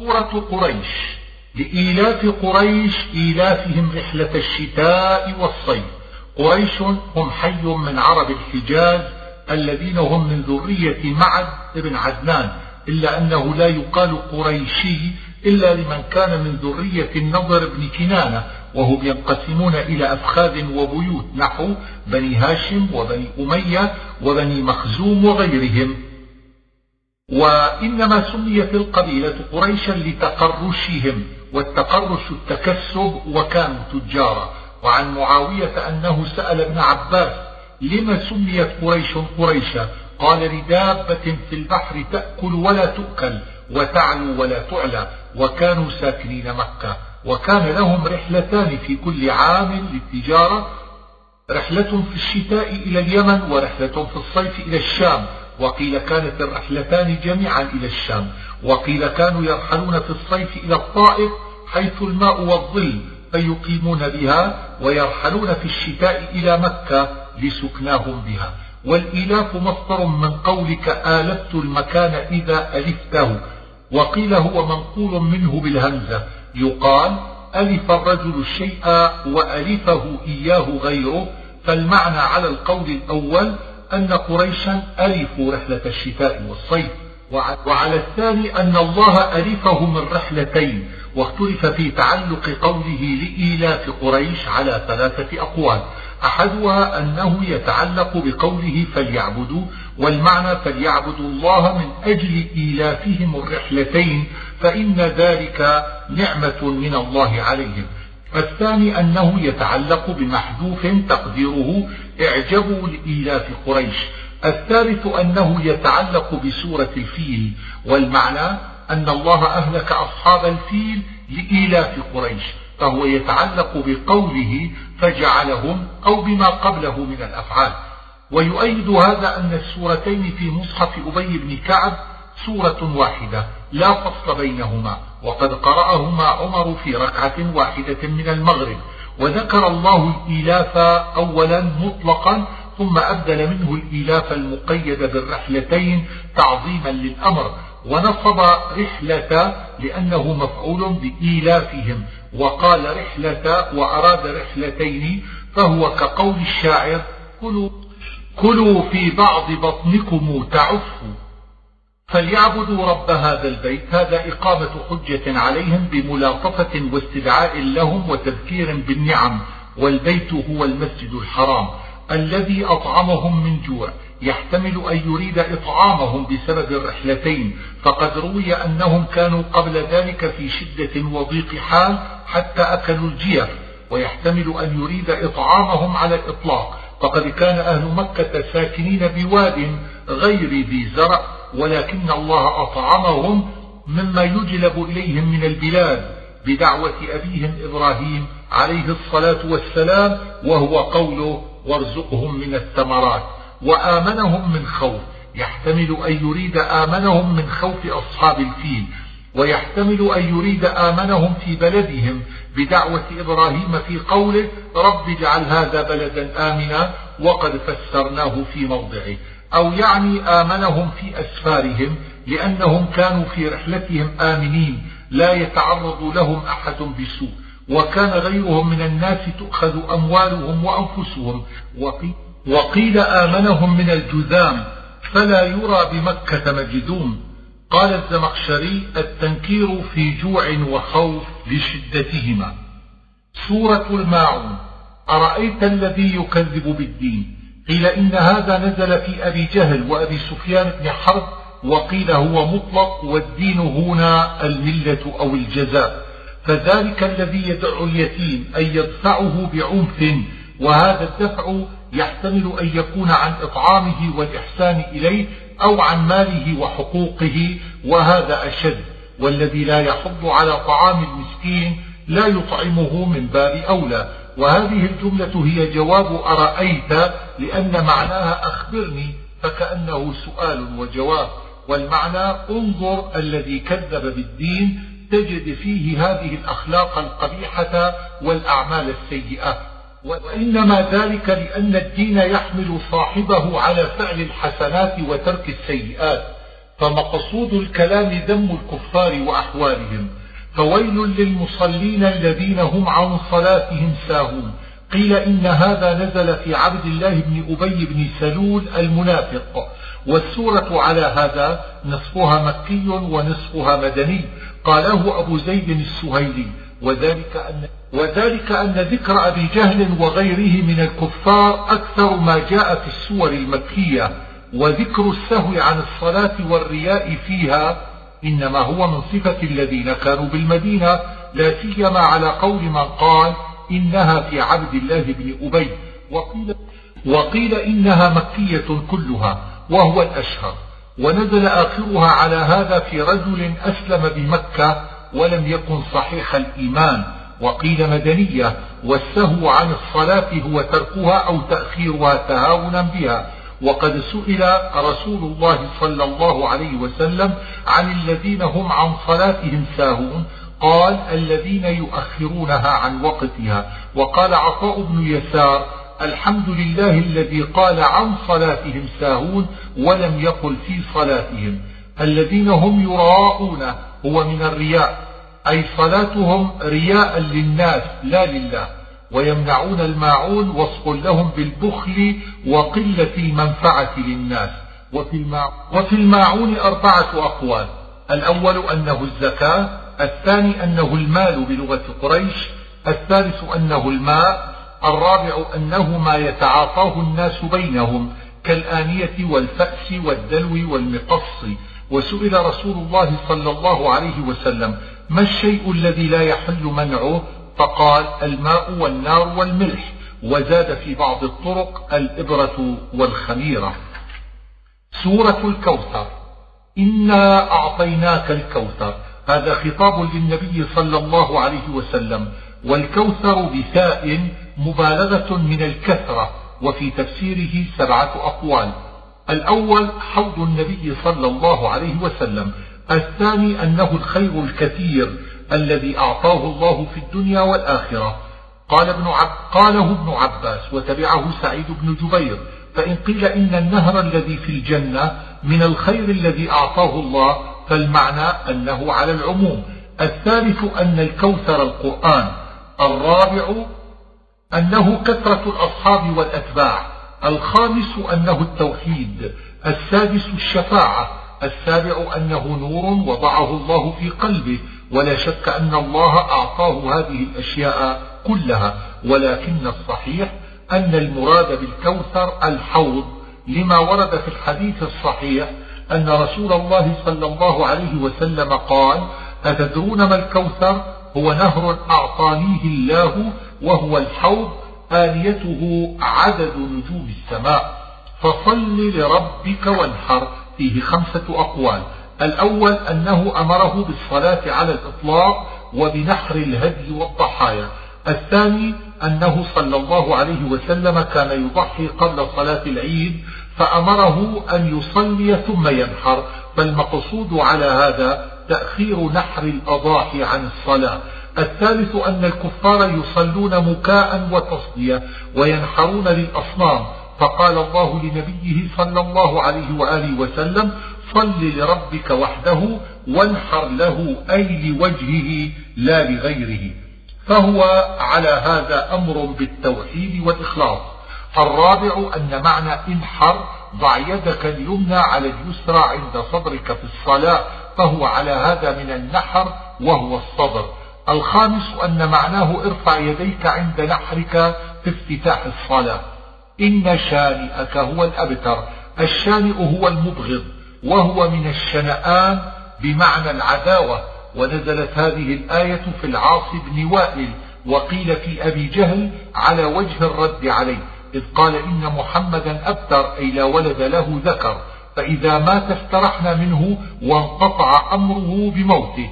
سورة قريش لإيلاف قريش إيلافهم رحلة الشتاء والصيف. قريش هم حي من عرب الحجاز الذين هم من ذرية معد بن عدنان إلا أنه لا يقال قريشي إلا لمن كان من ذرية النضر بن كنانة وهم ينقسمون إلى أفخاذ وبيوت نحو بني هاشم وبني أمية وبني مخزوم وغيرهم. وإنما سميت القبيلة قريشا لتقرشهم والتقرش التكسب وكانوا تجارا. وعن معاوية أنه سأل ابن عباس لم سميت قريش قريشا؟ قال لدابة في البحر تأكل ولا تؤكل وتعلو ولا تعلى وكانوا ساكنين مكة. وكان لهم رحلتان في كل عام للتجارة رحلة في الشتاء إلى اليمن ورحلة في الصيف إلى الشام. وقيل كانت الرحلتان جميعا إلى الشام وقيل كانوا يرحلون في الصيف إلى الطائف حيث الماء والظل فيقيمون بها ويرحلون في الشتاء إلى مكة لسكناهم بها. والإلاف مصدر من قولك آلفت المكان إذا ألفته. وقيل هو منقول منه بالهمزة. يقال ألف الرجل الشيء وألفه إياه غيره فالمعنى على القول الأول أن قريشا ألفوا رحلة الشتاء والصيف وعلى الثاني أن الله ألفه من رحلتين واختلف في تعلق قوله لإيلاف قريش على ثلاثة أقوال. أحدها أنه يتعلق بقوله فليعبدوا والمعنى فليعبدوا الله من أجل إيلافهم الرحلتين فإن ذلك نعمة من الله عليهم. الثاني أنه يتعلق بمحذوف تقديره إعجبوا لإيلاف قريش. الثالث أنه يتعلق بسورة الفيل والمعنى أن الله أهلك أصحاب الفيل لإيلاف قريش فهو يتعلق بقوله فجعلهم أو بما قبله من الأفعال. ويؤيد هذا أن السورتين في مصحف أبي بن كعب سورة واحدة لا فصل بينهما وقد قرأهما عمر في ركعة واحدة من المغرب وذكر الله الإيلاف أولا مطلقا ثم أبدل منه الإيلاف المقيد بالرحلتين تعظيما للأمر ونصب رحلة لأنه مفعول بإيلافهم وقال رحلة وأراد رحلتين فهو كقول الشاعر كلوا, كلوا في بعض بطنكم تعفوا. فليعبدوا رب هذا البيت هذا إقامة حجة عليهم بملاطفة واستدعاء لهم وتذكير بالنعم والبيت هو المسجد الحرام الذي أطعمهم من جوع. يحتمل أن يريد إطعامهم بسبب الرحلتين فقد روي أنهم كانوا قبل ذلك في شدة وضيق حال حتى أكلوا الجيف ويحتمل أن يريد إطعامهم على الإطلاق. فقد كان أهل مكة ساكنين بواد غير ذي زرع ولكن الله أطعمهم مما يجلب إليهم من البلاد بدعوة أبيهم إبراهيم عليه الصلاة والسلام وهو قوله وارزقهم من الثمرات. وآمنهم من خوف. يحتمل أن يريد آمنهم من خوف أصحاب الفيل ويحتمل أن يريد آمنهم في بلدهم بدعوة إبراهيم في قوله رب اجعل هذا بلدا آمنا وقد فسرناه في موضعه. أو يعني آمنهم في أسفارهم لأنهم كانوا في رحلتهم آمنين لا يتعرض لهم أحد بسوء. وكان غيرهم من الناس تؤخذ أموالهم وأنفسهم. وقيل آمنهم من الجذام فلا يرى بمكة مجدوم. قال الزمخشري التنكير في جوع وخوف لشدتهما. سورة الماعون أرأيت الذي يكذب بالدين؟ قيل إن هذا نزل في أبي جهل وأبي سفيان بن حرب وقيل هو مطلق والدين هنا الملة أو الجزاء. فذلك الذي يدع اليتيم أن يدفعه بعنف وهذا الدفع يحتمل أن يكون عن إطعامه والإحسان إليه أو عن ماله وحقوقه وهذا أشد. والذي لا يحض على طعام المسكين لا يطعمه من باب أولى. وهذه الجملة هي جواب أرأيت لأن معناها أخبرني فكأنه سؤال وجواب والمعنى انظر الذي كذب بالدين تجد فيه هذه الأخلاق القبيحة والأعمال السيئة. وإنما ذلك لأن الدين يحمل صاحبه على فعل الحسنات وترك السيئات فمقصود الكلام ذم الكفار وأحوالهم. فويل للمصلين الذين هم عن صلاتهم ساهون. قيل إن هذا نزل في عبد الله بن أبي بن سلول المنافق. والسورة على هذا نصفها مكي ونصفها مدني. قاله أبو زيد السهيلي. وذلك أن, وذلك أن ذكر أبي جهل وغيره من الكفار أكثر ما جاء في السور المكية. وذكر السهو عن الصلاة والرياء فيها إنما هو من صفة الذين كانوا بالمدينة لا سيما على قول من قال إنها في عبد الله بن أبي. وقيل, وقيل إنها مكية كلها وهو الأشهر. ونزل آخرها على هذا في رجل أسلم بمكة ولم يكن صحيح الإيمان. وقيل مدنية والسهو عن الصلاة هو تركها أو تأخيرها تهاونا بها. وقد سئل رسول الله صلى الله عليه وسلم عن الذين هم عن صلاتهم ساهون. قال الذين يؤخرونها عن وقتها. وقال عطاء بن يسار الحمد لله الذي قال عن صلاتهم ساهون ولم يقل في صلاتهم. الذين هم يراءون هو من الرياء أي صلاتهم رياء للناس لا لله. ويمنعون الماعون وصف لهم بالبخل وقلة المنفعة للناس. وفي الماعون أربعة أقوال. الأول أنه الزكاة الثاني أنه المال بلغة قريش الثالث أنه الماء الرابع أنه ما يتعاطاه الناس بينهم كالآنية والفأس والدلو والمقص. وسئل رسول الله صلى الله عليه وسلم ما الشيء الذي لا يحل منعه فقال الماء والنار والملح وزاد في بعض الطرق الإبرة والخميرة. سورة الكوثر. إنا أعطيناك الكوثر. هذا خطاب للنبي صلى الله عليه وسلم. والكوثر بثاء مبالغة من الكثرة وفي تفسيره سبعة أقوال. الأول حوض النبي صلى الله عليه وسلم. الثاني أنه الخير الكثير الذي أعطاه الله في الدنيا والآخرة. قال ابن عب قاله ابن عباس وتبعه سعيد بن جبير فإن قيل إن النهر الذي في الجنة من الخير الذي أعطاه الله فالمعنى أنه على العموم. الثالث أن الكوثر القرآن الرابع أنه كثرة الأصحاب والأتباع الخامس أنه التوحيد السادس الشفاعة السابع أنه نور وضعه الله في قلبه. ولا شك أن الله أعطاه هذه الأشياء كلها ولكن الصحيح أن المراد بالكوثر الحوض. لما ورد في الحديث الصحيح أن رسول الله صلى الله عليه وسلم قال أتدرون ما الكوثر؟ هو نهر أعطانيه الله وهو الحوض آنيته عدد نجوم السماء. فصل لربك وانحر. فيه خمسة أقوال. الأول أنه أمره بالصلاة على الإطلاق وبنحر الهدي والضحايا. الثاني أنه صلى الله عليه وسلم كان يضحي قبل صلاة العيد فأمره أن يصلي ثم ينحر. فالمقصود على هذا تأخير نحر الأضاحي عن الصلاة. الثالث أن الكفار يصلون مكاء وتصدية وينحرون للأصنام. فقال الله لنبيه صلى الله عليه وآله وسلم صل لربك وحده وانحر له أي لوجهه لا لغيره. فهو على هذا أمر بالتوحيد والإخلاص. الرابع أن معنى انحر ضع يدك اليمنى على اليسرى عند صدرك في الصلاة فهو على هذا من النحر وهو الصدر. الخامس أن معناه ارفع يديك عند نحرك في افتتاح الصلاة. إن شانئك هو الأبتر. الشانئ هو المبغض. وهو من الشنآن بمعنى العداوة ونزلت هذه الآية في العاص بن وائل وقيل في أبي جهل على وجه الرد عليه إذ قال إن محمدا أبتر أي لا ولد له ذكر فإذا مات استرحنا منه وانقطع أمره بموته.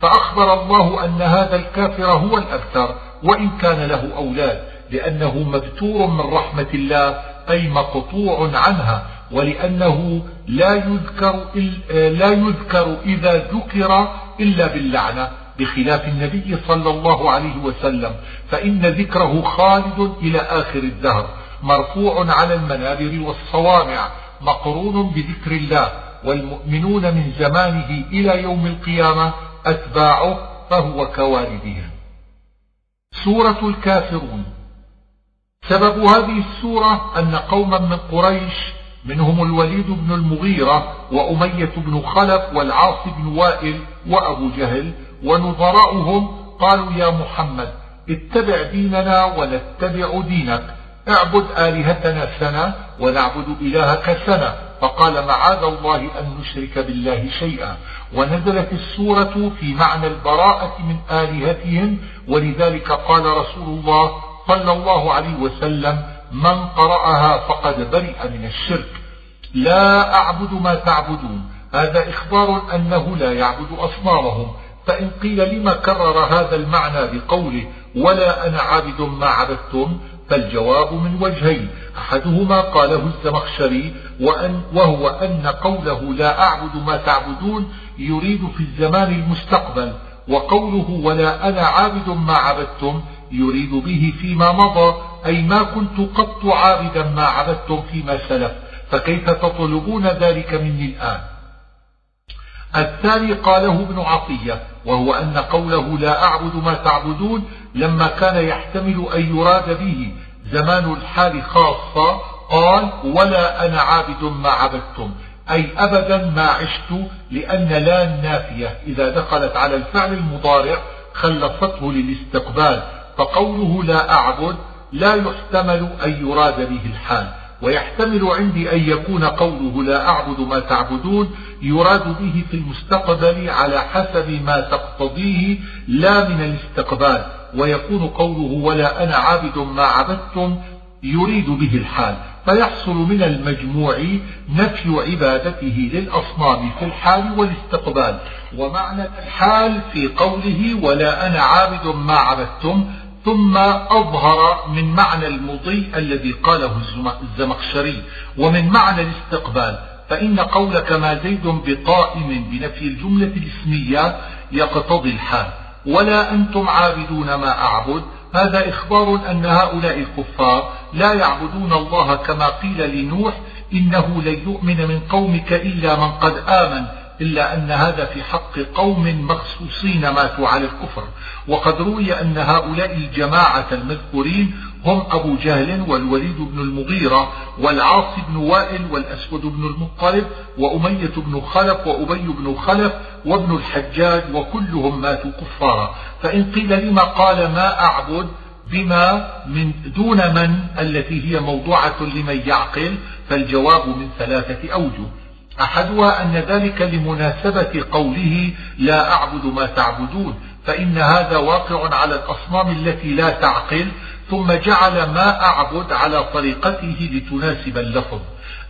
فأخبر الله أن هذا الكافر هو الأبتر وإن كان له أولاد لأنه مبتور من رحمة الله أي مقطوع عنها ولأنه لا يذكر, لا يذكر إذا ذكر إلا باللعنة بخلاف النبي صلى الله عليه وسلم. فإن ذكره خالد إلى آخر الدهر مرفوع على المنابر والصوامع مقرون بذكر الله والمؤمنون من زمانه إلى يوم القيامة أتباعه فهو كوالدهم. سورة الكافرون. سبب هذه السورة أن قوما من قريش منهم الوليد بن المغيرة وأمية بن خلف والعاص بن وائل وأبو جهل ونظراؤهم قالوا يا محمد اتبع ديننا ونتبع دينك اعبد آلهتنا سنة ونعبد إلهك سنة. فقال معاذ الله أن نشرك بالله شيئا. ونزلت السورة في معنى البراءة من آلهتهم ولذلك قال رسول الله صلى الله عليه وسلم من قرأها فقد برئ من الشرك. لا أعبد ما تعبدون. هذا إخبار أنه لا يعبد أصنامهم فإن قيل لما كرر هذا المعنى بقوله ولا أنا عابد ما عبدتم فالجواب من وجهين. أحدهما قاله الزمخشري وأن وهو أن قوله لا أعبد ما تعبدون يريد في الزمان المستقبل وقوله ولا أنا عابد ما عبدتم يريد به فيما مضى أي ما كنت قط عابدا ما عبدتم فيما سلف. فكيف تطلبون ذلك مني الآن؟ الثاني قاله ابن عطية وهو أن قوله لا أعبد ما تعبدون لما كان يحتمل أن يراد به زمان الحال خاصة قال ولا أنا عابد ما عبدتم أي أبدا ما عشت لأن لا النافية إذا دخلت على الفعل المضارع خلصته للاستقبال فقوله لا أعبد لا يحتمل أن يراد به الحال. ويحتمل عندي أن يكون قوله لا أعبد ما تعبدون يراد به في المستقبل على حسب ما تقتضيه لا من الاستقبال ويكون قوله ولا أنا عابد ما عبدتم يريد به الحال. فيحصل من المجموع نفي عبادته للأصنام في الحال والاستقبال. ومعنى الحال في قوله ولا أنا عابد ما عبدتم ثم أظهر من معنى المضي الذي قاله الزمخشري ومن معنى الاستقبال. فإن قولك ما زيد بقائم بنفي الجملة الاسمية يقتضي الحال. ولا أنتم عابدون ما أعبد. هذا إخبار أن هؤلاء الكفار لا يعبدون الله كما قيل لنوح إنه لن يؤمن من قومك إلا من قد آمن. إلا أن هذا في حق قوم مخصوصين ماتوا على الكفر. وقد روي أن هؤلاء الجماعة المذكورين هم أبو جهل والوليد بن المغيرة والعاص بن وائل والأسود بن المطلب وأمية بن خلف وأبي بن خلف وابن الحجاج وكلهم ماتوا كفارا. فإن قيل لما قال ما أعبد بما من دون من التي هي موضوعة لمن يعقل فالجواب من ثلاثة أوجه. أحدها أن ذلك لمناسبة قوله لا أعبد ما تعبدون فإن هذا واقع على الأصنام التي لا تعقل ثم جعل ما أعبد على طريقته لتناسب اللفظ.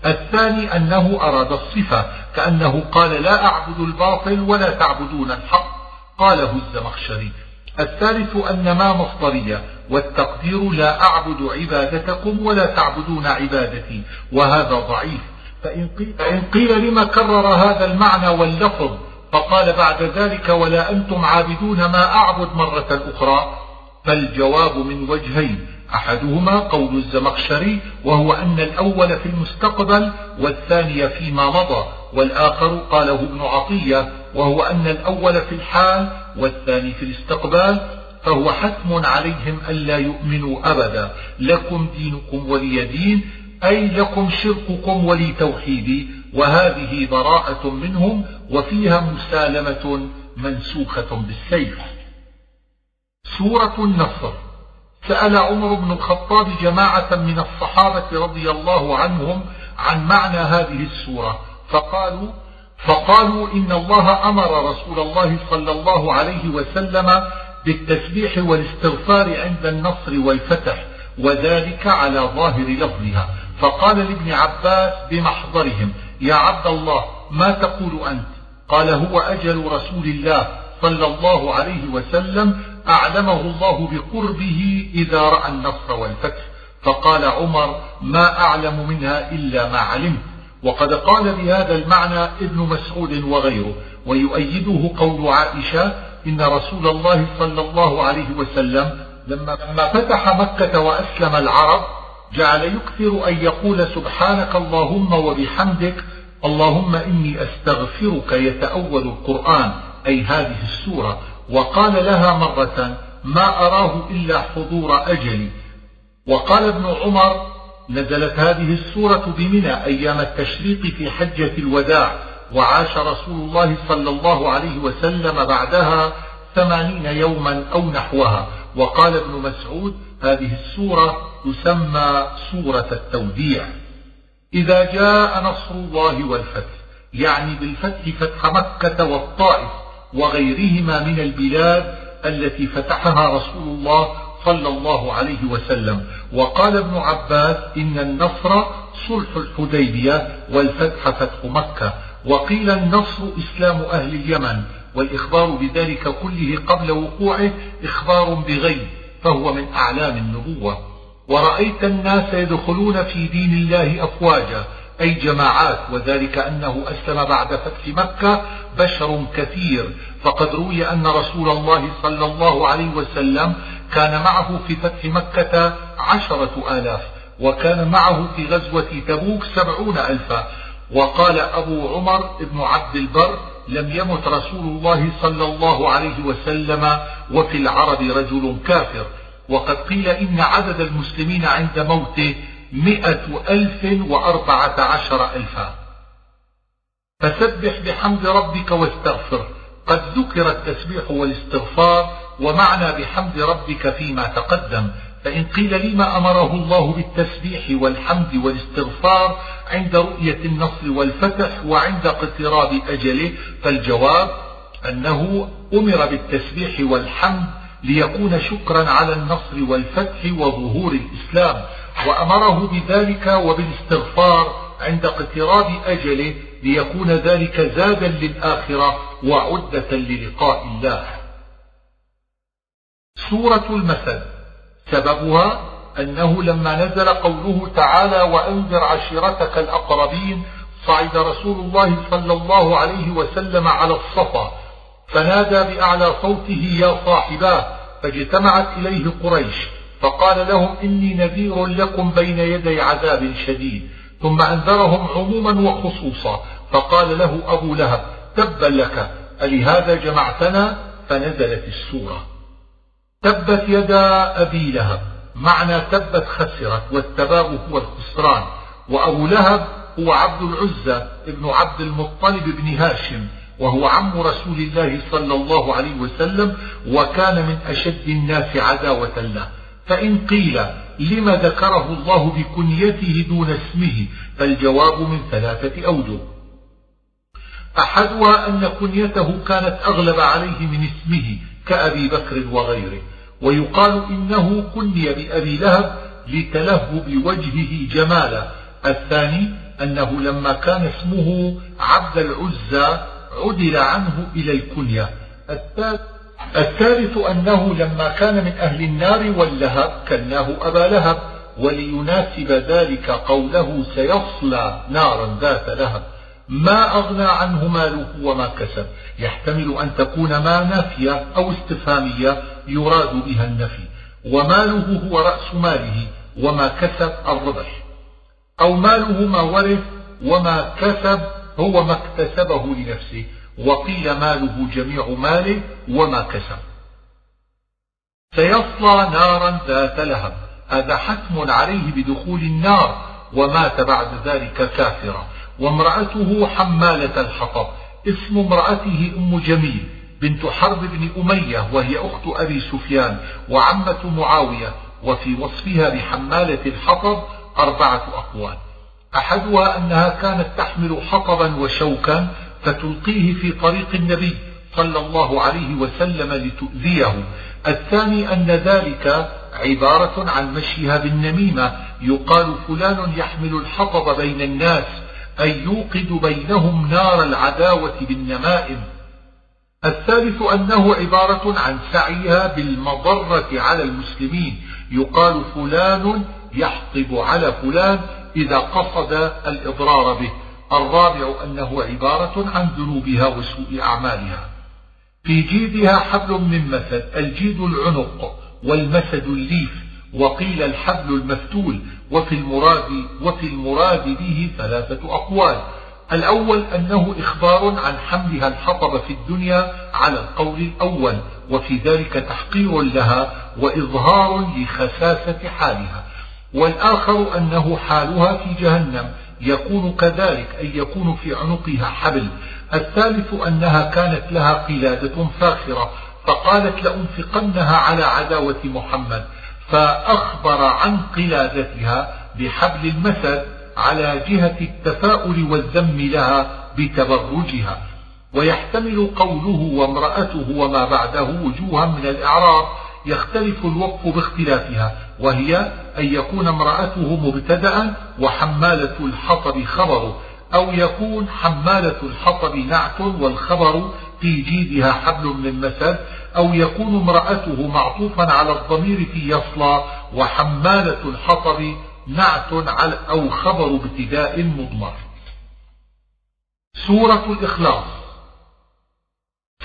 الثاني أنه أراد الصفة كأنه قال لا أعبد الباطل ولا تعبدون الحق قاله الزمخشري. الثالث أن ما مصدرية والتقدير لا أعبد عبادتكم ولا تعبدون عبادتي وهذا ضعيف. فإن قيل, لما كرر هذا المعنى واللفظ فقال بعد ذلك ولا أنتم عابدون ما أعبد مرة أخرى فالجواب من وجهين أحدهما قول الزمخشري وهو أن الأول في المستقبل والثاني فيما مضى والآخر قاله ابن عطية وهو أن الأول في الحال والثاني في الاستقبال فهو حتم عليهم ألا يؤمنوا أبدا لكم دينكم ولي دين أي لكم شرككم ولي توحيدي وهذه براءة منهم وفيها مسالمة منسوخة بالسيف. سورة النصر. سأل عمر بن الخطاب جماعة من الصحابة رضي الله عنهم عن معنى هذه السورة فقالوا فقالوا إن الله أمر رسول الله صلى الله عليه وسلم بالتسبيح والاستغفار عند النصر والفتح وذلك على ظاهر لفظها. فقال لابن عباس بمحضرهم يا عبد الله ما تقول أنت؟ قال هو أجل رسول الله صلى الله عليه وسلم أعلمه الله بقربه إذا رأى النصر والفتح. فقال عمر ما أعلم منها إلا ما علمت. وقد قال بهذا المعنى ابن مسعود وغيره ويؤيده قول عائشة إن رسول الله صلى الله عليه وسلم لما فتح مكة وأسلم العرب جعل يكثر أن يقول سبحانك اللهم وبحمدك اللهم إني أستغفرك يتأول القرآن أي هذه السورة. وقال لها مرة ما أراه إلا حضور أجلي. وقال ابن عمر نزلت هذه السورة بمنى أيام التشريق في حجة الوداع وعاش رسول الله صلى الله عليه وسلم بعدها ثمانين يوما أو نحوها. وقال ابن مسعود هذه السورة تسمى سورة التوديع. إذا جاء نصر الله والفتح يعني بالفتح فتح مكة والطائف وغيرهما من البلاد التي فتحها رسول الله صلى الله عليه وسلم. وقال ابن عباس إن النصر صلح الحديبية والفتح فتح مكة. وقيل النصر إسلام أهل اليمن والإخبار بذلك كله قبل وقوعه إخبار بغيب. فهو من أعلام النبوة. ورأيت الناس يدخلون في دين الله أفواجا أي جماعات وذلك أنه أسلم بعد فتح مكة بشر كثير. فقد روي أن رسول الله صلى الله عليه وسلم كان معه في فتح مكة عشرة آلاف وكان معه في غزوة تبوك سبعون ألفا. وقال أبو عمر بن عبد البر لم يمت رسول الله صلى الله عليه وسلم وفي العرب رجل كافر. وقد قيل إن عدد المسلمين عند موته مئة ألف وأربعة عشر ألفا. فسبح بحمد ربك واستغفر. قد ذكر التسبيح والاستغفار ومعنى بحمد ربك فيما تقدم. فإن قيل لما أمره الله بالتسبيح والحمد والاستغفار عند رؤية النصر والفتح وعند اقتراب أجله فالجواب أنه أمر بالتسبيح والحمد ليكون شكرا على النصر والفتح وظهور الإسلام وأمره بذلك وبالاستغفار عند اقتراب أجله ليكون ذلك زادا للآخرة وعدة للقاء الله. سورة المثل. سببها أنه لما نزل قوله تعالى وأنذر عشيرتك الأقربين صعد رسول الله صلى الله عليه وسلم على الصفا فنادى بأعلى صوته يا صاحباه فاجتمعت إليه قريش فقال لهم إني نذير لكم بين يدي عذاب شديد ثم أنذرهم عموما وخصوصا فقال له أبو لهب تبا لك ألهذا جمعتنا؟ فنزلت السورة. تبت يدا أبي لهب. معنى تبت خسرت والتباب هو الخسران. وأبو لهب هو عبد العزى ابن عبد المطلب بن هاشم وهو عم رسول الله صلى الله عليه وسلم وكان من أشد الناس عداوة له. فإن قيل لم ذكره الله بكنيته دون اسمه فالجواب من ثلاثة أوجه. أحدها أن كنيته كانت أغلب عليه من اسمه كأبي بكر وغيره ويقال إنه كني بأبي لهب لتلهب وجهه جمالا. الثاني أنه لما كان اسمه عبد العزى عدل عنه إلى الكنية. الثالث أنه لما كان من أهل النار واللهب كناه أبا لهب وليناسب ذلك قوله سيصلى نارا ذات لهب. ما أغنى عنه ماله وما كسب. يحتمل أن تكون ما نافية أو استفهامية يراد بها النفي. وماله هو رأس ماله وما كسب الربح. أو ماله ما ورث وما كسب هو ما اكتسبه لنفسه. وقيل ماله جميع ماله وما كسب. سيصلى نارا ذات لهب. هذا حتم عليه بدخول النار ومات بعد ذلك كافرا. وامرأته حمالة الحطب اسم امرأته أم جميل بنت حرب بن أمية وهي أخت أبي سفيان وعمة معاوية وفي وصفها بحمالة الحطب أربعة أقوال. أحدها أنها كانت تحمل حطبا وشوكا فتلقيه في طريق النبي صلى الله عليه وسلم لتؤذيه. الثاني أن ذلك عبارة عن مشيها بالنميمة يقال فلان يحمل الحطب بين الناس أي يوقد بينهم نار العداوة بالنمائم. الثالث أنه عبارة عن سعيها بالمضرة على المسلمين. يقال فلان يحطب على فلان إذا قصد الإضرار به. الرابع أنه عبارة عن ذنوبها وسوء أعمالها. في جيدها حبل من مثل الجيد العنق والمسد الليف. وقيل الحبل المفتول وفي المراد وفي المراد به ثلاثة أقوال. الأول أنه إخبار عن حملها الحطب في الدنيا على القول الأول وفي ذلك تحقير لها وإظهار لخساسة حالها. والآخر أنه حالها في جهنم يكون كذلك أي يكون في عنقها حبل. الثالث أنها كانت لها قلادة فاخرة فقالت لأنفقنها على عداوة محمد. فأخبر عن قلادتها بحبل المسد على جهة التفاؤل والذم لها بتبرجها. ويحتمل قوله وامرأته وما بعده وجوها من الإعراب يختلف الوقف باختلافها وهي أن يكون امرأته مبتدأ وحمالة الحطب خبره أو يكون حمالة الحطب نعت والخبر في جيدها حبل من مسد أو يكون امرأته معطوفا على الضمير في يصلى وحمالة الحطب نعت على أو خبر ابتداء مضمر. سورة الإخلاص.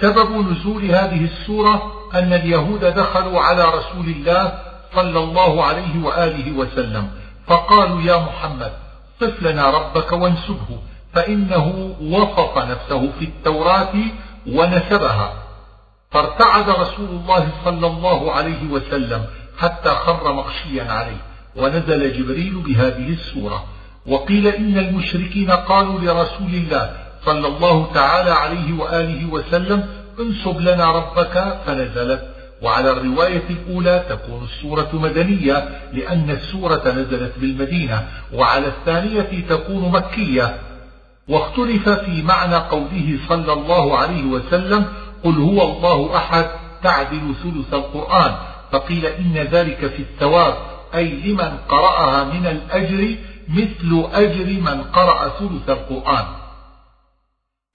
سبب نزول هذه السورة أن اليهود دخلوا على رسول الله صلى الله عليه وآله وسلم فقالوا يا محمد صف لنا ربك وانسبه فإنه وصف نفسه في التوراة ونسبها. فارتعد رسول الله صلى الله عليه وسلم حتى خر مغشيا عليه ونزل جبريل بهذه السورة وقيل إن المشركين قالوا لرسول الله صلى الله تعالى عليه وآله وسلم انسب لنا ربك فنزلت. وعلى الرواية الأولى تكون السورة مدنية لأن السورة نزلت بالمدينة وعلى الثانية تكون مكية. واختلف في معنى قوله صلى الله عليه وسلم قل هو الله أحد تعدل ثلث القرآن. فقيل إن ذلك في الثواب. أي لمن قرأها من الأجر مثل أجر من قرأ ثلث القرآن.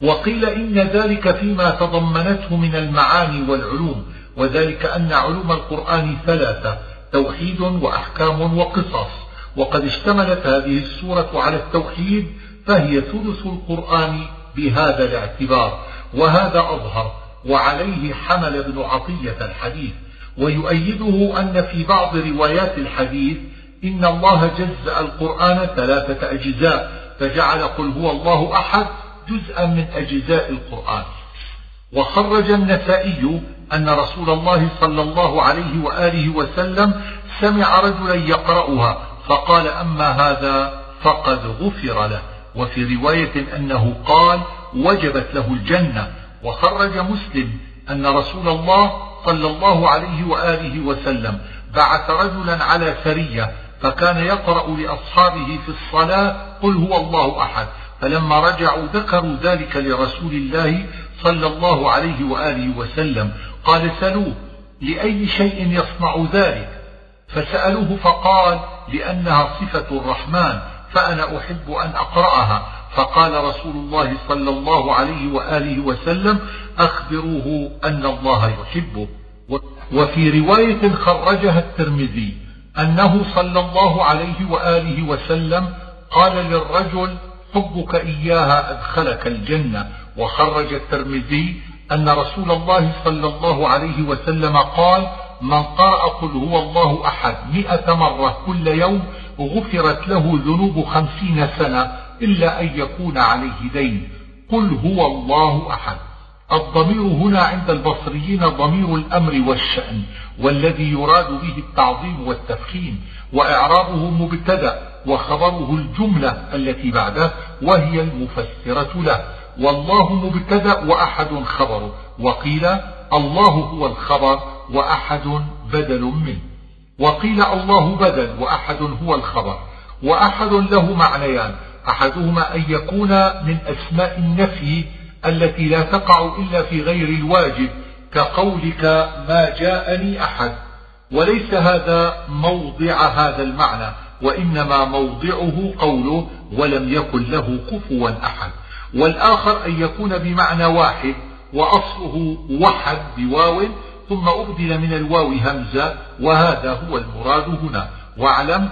وقيل إن ذلك فيما تضمنته من المعاني والعلوم. وذلك أن علوم القرآن ثلاثة توحيد وأحكام وقصص. وقد اشتملت هذه السورة على التوحيد فهي ثلث القرآن بهذا الاعتبار. وهذا أظهر. وعليه حمل ابن عطية الحديث ويؤيده أن في بعض روايات الحديث إن الله جزأ القرآن ثلاثة أجزاء فجعل قل هو الله أحد جزءا من أجزاء القرآن. وخرج النسائي أن رسول الله صلى الله عليه وآله وسلم سمع رجلا يقرأها فقال أما هذا فقد غفر له. وفي رواية أنه قال وجبت له الجنة. وخرج مسلم أن رسول الله صلى الله عليه وآله وسلم بعث رجلا على سرية فكان يقرأ لأصحابه في الصلاة قل هو الله أحد. فلما رجعوا ذكروا ذلك لرسول الله صلى الله عليه وآله وسلم. قال سلوه لأي شيء يصنع ذلك؟ فسألوه فقال لأنها صفة الرحمن فأنا أحب أن أقرأها. فقال رسول الله صلى الله عليه وآله وسلم أخبروه أن الله يحبه. وفي رواية خرجها الترمذي أنه صلى الله عليه وآله وسلم قال للرجل حبك إياها أدخلك الجنة. وخرج الترمذي أن رسول الله صلى الله عليه وسلم قال من قرأ قل هو الله أحد مئة مرة كل يوم غفرت له ذنوب خمسين سنة إلا أن يكون عليه دين. قل هو الله أحد. الضمير هنا عند البصريين ضمير الأمر والشأن والذي يراد به التعظيم والتفخيم وإعرابه مبتدأ وخبره الجملة التي بعده وهي المفسرة له. والله مبتدأ وأحد خبر وقيل الله هو الخبر وأحد بدل منه. وقيل الله بدل وأحد هو الخبر وأحد له معنيان أحدهما أن يكون من أسماء النفي التي لا تقع إلا في غير الواجب كقولك ما جاءني أحد. وليس هذا موضع هذا المعنى وإنما موضعه قوله ولم يكن له كفوا أحد. والآخر أن يكون بمعنى واحد وأصله وحد بواو ثم أبدل من الواو همزة وهذا هو المراد هنا. واعلم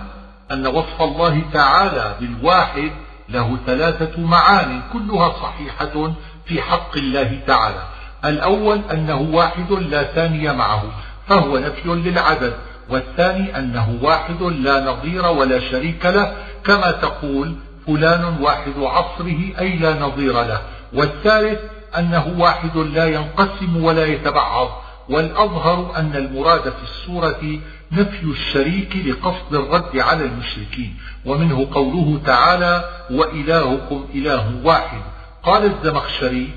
أن وصف الله تعالى بالواحد له ثلاثة معان كلها صحيحة في حق الله تعالى. الأول أنه واحد لا ثاني معه فهو نفي للعدد والثاني أنه واحد لا نظير ولا شريك له كما تقول فلان واحد عصره أي لا نظير له. والثالث أنه واحد لا ينقسم ولا يتبعض. والأظهر أن المراد في السورة نفي الشريك لقصد الرد على المشركين ومنه قوله تعالى وإلهكم إله واحد قال الزمخشري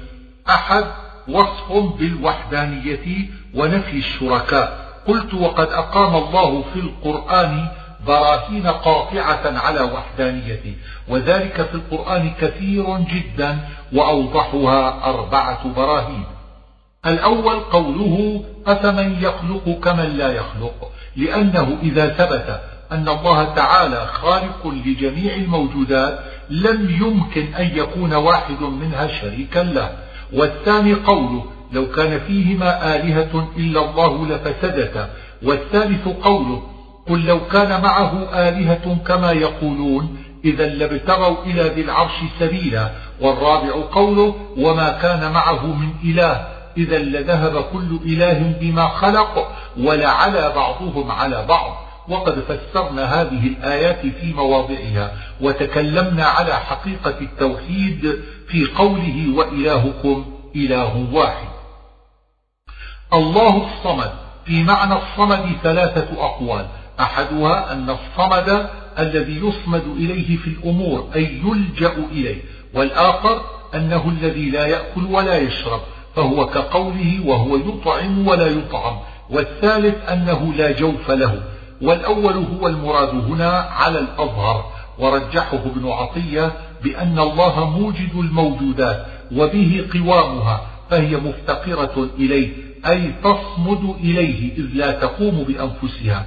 أحد وصف بالوحدانية ونفي الشركاء قلت وقد أقام الله في القرآن براهين قاطعة على وحدانيته وذلك في القرآن كثير جدا وأوضحها أربعة براهين الأول قوله أفمن يخلق كمن لا يخلق؟ لأنه إذا ثبت أن الله تعالى خالق لجميع الموجودات لم يمكن أن يكون واحد منها شريكا له. والثاني قوله لو كان فيهما آلهة إلا الله لفسدتا. والثالث قوله قل لو كان معه آلهة كما يقولون إذا لابتغوا إلى ذي العرش سبيلا. والرابع قوله وما كان معه من إله. إذا لذهب كل إله بما خلق ولعلى بعضهم على بعض. وقد فسرنا هذه الآيات في مواضعها وتكلمنا على حقيقة التوحيد في قوله وإلهكم إله واحد. الله الصمد في معنى الصمد ثلاثة أقوال. أحدها أن الصمد الذي يصمد إليه في الأمور أي يلجأ إليه. والآخر أنه الذي لا يأكل ولا يشرب. فهو كقوله وهو يطعم ولا يطعم والثالث أنه لا جوف له والأول هو المراد هنا على الأظهر ورجحه ابن عطية بأن الله موجد الموجودات وبه قوامها فهي مفتقرة إليه أي تصمد إليه إذ لا تقوم بأنفسها.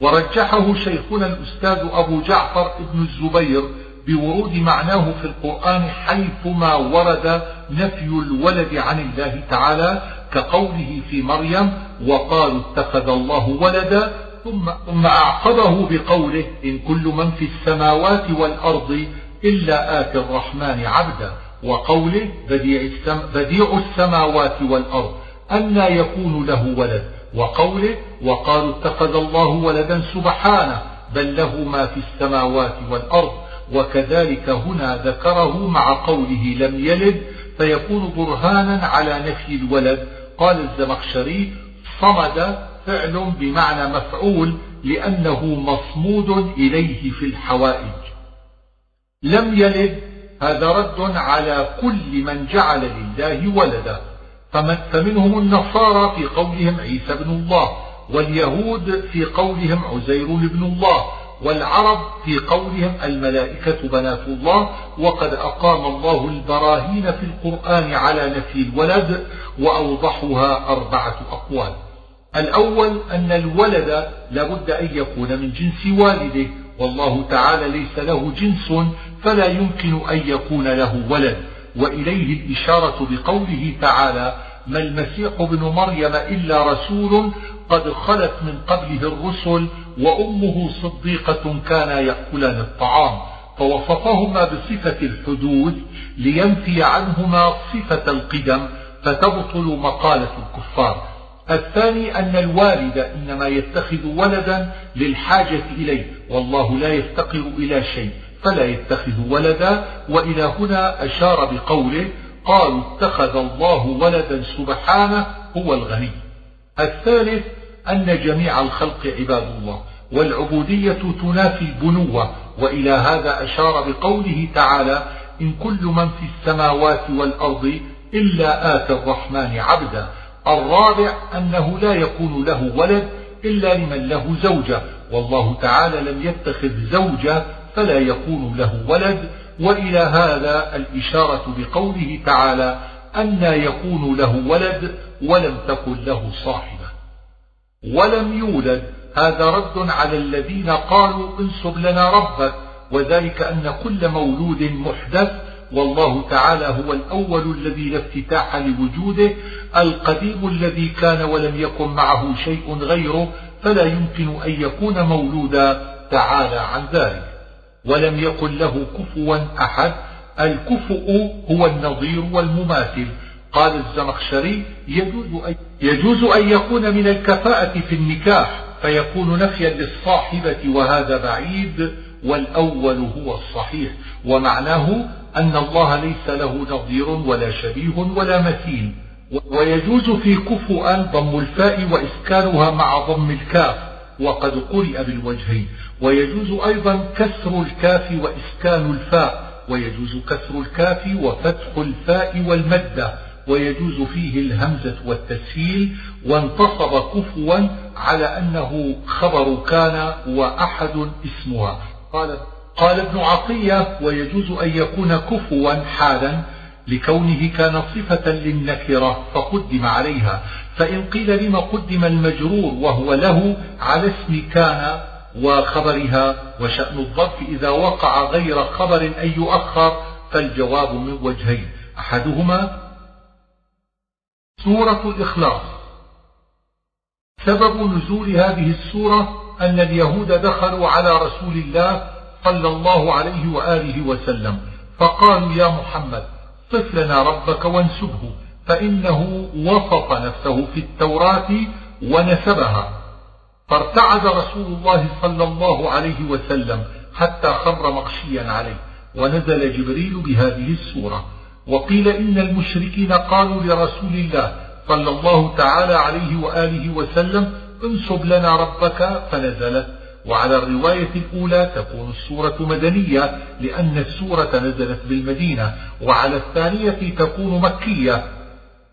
ورجحه شيخنا الأستاذ أبو جعفر ابن الزبير بورود معناه في القرآن حيثما ورد نفي الولد عن الله تعالى كقوله في مريم وقالوا اتخذ الله ولدا ثم, ثم أعقبه بقوله إن كل من في السماوات والأرض إلا آتي الرحمن عبدا وقوله بديع, السم بديع السماوات والأرض أنى يكون له ولد وقوله وقالوا اتخذ الله ولدا سبحانه بل له ما في السماوات والأرض وكذلك هنا ذكره مع قوله لم يلد فيكون برهانا على نفي الولد. قال الزمخشري صمد فعل بمعنى مفعول لأنه مصمود إليه في الحوائج. لم يلد هذا رد على كل من جعل لله ولدا. فمنهم النصارى في قولهم عيسى بن الله واليهود في قولهم عزير بن الله. والعرب في قولهم الملائكة بنات الله وقد أقام الله البراهين في القرآن على نفي الولد وأوضحها أربعة أقوال. الأول أن الولد لابد أن يكون من جنس والده والله تعالى ليس له جنس فلا يمكن أن يكون له ولد. وإليه الإشارة بقوله تعالى ما المسيح ابن مريم إلا رسول قد خلت من قبله الرسل وأمه صديقة كانا يأكلان الطعام فوصفهما بصفة الحدود لينفي عنهما صفة القدم فتبطل مقالة الكفار. الثاني أن الوالد إنما يتخذ ولدا للحاجة إليه والله لا يفتقر إلى شيء فلا يتخذ ولدا وإلى هنا أشار بقوله قالوا اتخذ الله ولدا سبحانه هو الغني. الثالث أن جميع الخلق عباد الله والعبودية تنافي البنوة. وإلى هذا أشار بقوله تعالى إن كل من في السماوات والأرض إلا آتى الرحمن عبدا. الرابع أنه لا يكون له ولد إلا لمن له زوجة. والله تعالى لم يتخذ زوجة فلا يكون له ولد. وإلى هذا الإشارة بقوله تعالى أن يكون له ولد ولم تكن له صاحبة. ولم يولد. هذا رد على الذين قالوا انسب لنا ربك وذلك أن كل مولود محدث والله تعالى هو الأول الذي لا افتتاح لوجوده القديم الذي كان ولم يكن معه شيء غيره فلا يمكن أن يكون مولودا. تعالى عن ذلك. ولم يكن له كفوا أحد الكفؤ هو النظير والمماثل. قال الزمخشري يجوز أن, يكون من الكفاءة في النكاح فيكون نفيا للصاحبة وهذا بعيد والأول هو الصحيح. ومعناه أن الله ليس له نظير ولا شبيه ولا مثيل. ويجوز في كفؤا ضم الفاء وإسكانها مع ضم الكاف وقد قرئ بالوجهين. ويجوز أيضا كسر الكاف وإسكان الفاء. ويجوز كسر الكاف وفتح الفاء والمدة. ويجوز فيه الهمزة والتسهيل وانتصب كفوا على أنه خبر كان وأحد اسمها. قال قال ابن عطية ويجوز أن يكون كفوا حالا لكونه كان صفة للنكرة فقدم عليها. فإن قيل لما قدم المجرور وهو له على اسم كان وخبرها وشأن الظرف إذا وقع غير خبر أن يؤخر فالجواب من وجهين. أحدهما سورة الإخلاص. سبب نزول هذه السورة أن اليهود دخلوا على رسول الله صلى الله عليه وآله وسلم فقالوا يا محمد صف لنا ربك وانسبه فإنه وصف نفسه في التوراة ونسبها. فارتعد رسول الله صلى الله عليه وسلم حتى خر مغشيا عليه ونزل جبريل بهذه السورة. وقيل إن المشركين قالوا لرسول الله صلى الله تعالى عليه وآله وسلم انسب لنا ربك فنزلت. وعلى الرواية الأولى تكون السورة مدنية لأن السورة نزلت بالمدينة وعلى الثانية تكون مكية.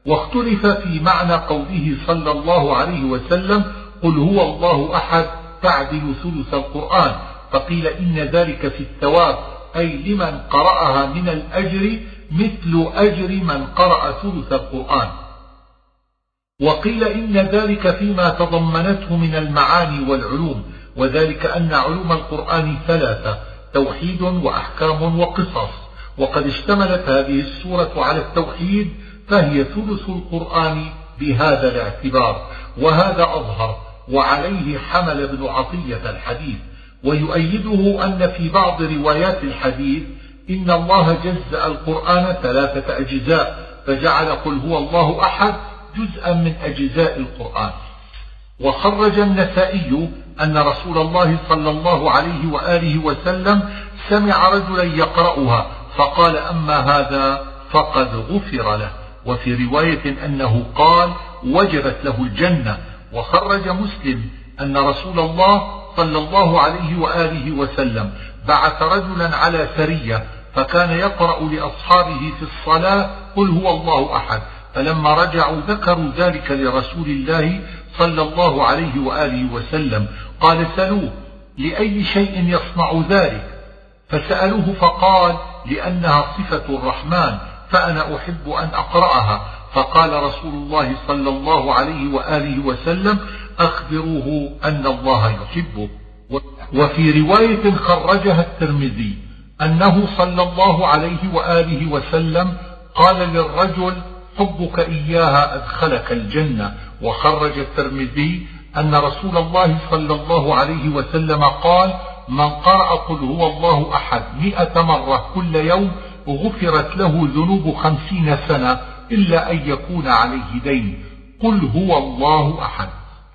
واختلف في معنى قوله صلى الله عليه وسلم قل هو الله أحد تعدل ثلث القرآن فقيل إن ذلك في الثواب أي لمن قرأها من الأجر مثل أجر من قرأ ثلث القرآن. وقيل إن ذلك فيما تضمنته من المعاني والعلوم وذلك أن علوم القرآن ثلاثة توحيد وأحكام وقصص. وقد اشتملت هذه السورة على التوحيد فهي ثلث القرآن بهذا الاعتبار. وهذا أظهر وعليه حمل ابن عطية الحديث. ويؤيده أن في بعض روايات الحديث إن الله جزأ القرآن ثلاثة أجزاء فجعل قل هو الله أحد جزءا من أجزاء القرآن. وخرج النسائي أن رسول الله صلى الله عليه وآله وسلم سمع رجلا يقرأها فقال أما هذا فقد غفر له. وفي رواية أنه قال وجبت له الجنة. وخرج مسلم أن رسول الله صلى الله عليه وآله وسلم بعث رجلا على سرية فكان يقرأ لأصحابه في الصلاة قل هو الله أحد. فلما رجعوا ذكروا ذلك لرسول الله صلى الله عليه وآله وسلم. قال سلوه لأي شيء يصنع ذلك؟ فسألوه فقال لأنها صفة الرحمن فأنا أحب أن أقرأها. فقال رسول الله صلى الله عليه وآله وسلم أخبروه أن الله يحبه. وفي رواية خرجها الترمذي. أنه صلى الله عليه وآله وسلم قال للرجل حبك إياها أدخلك الجنة. وخرج الترمذي أن رسول الله صلى الله عليه وسلم قال من قرأ قل هو الله أحد مئة مرة كل يوم غفرت له ذنوب خمسين سنة إلا أن يكون عليه دين. قل هو الله أحد.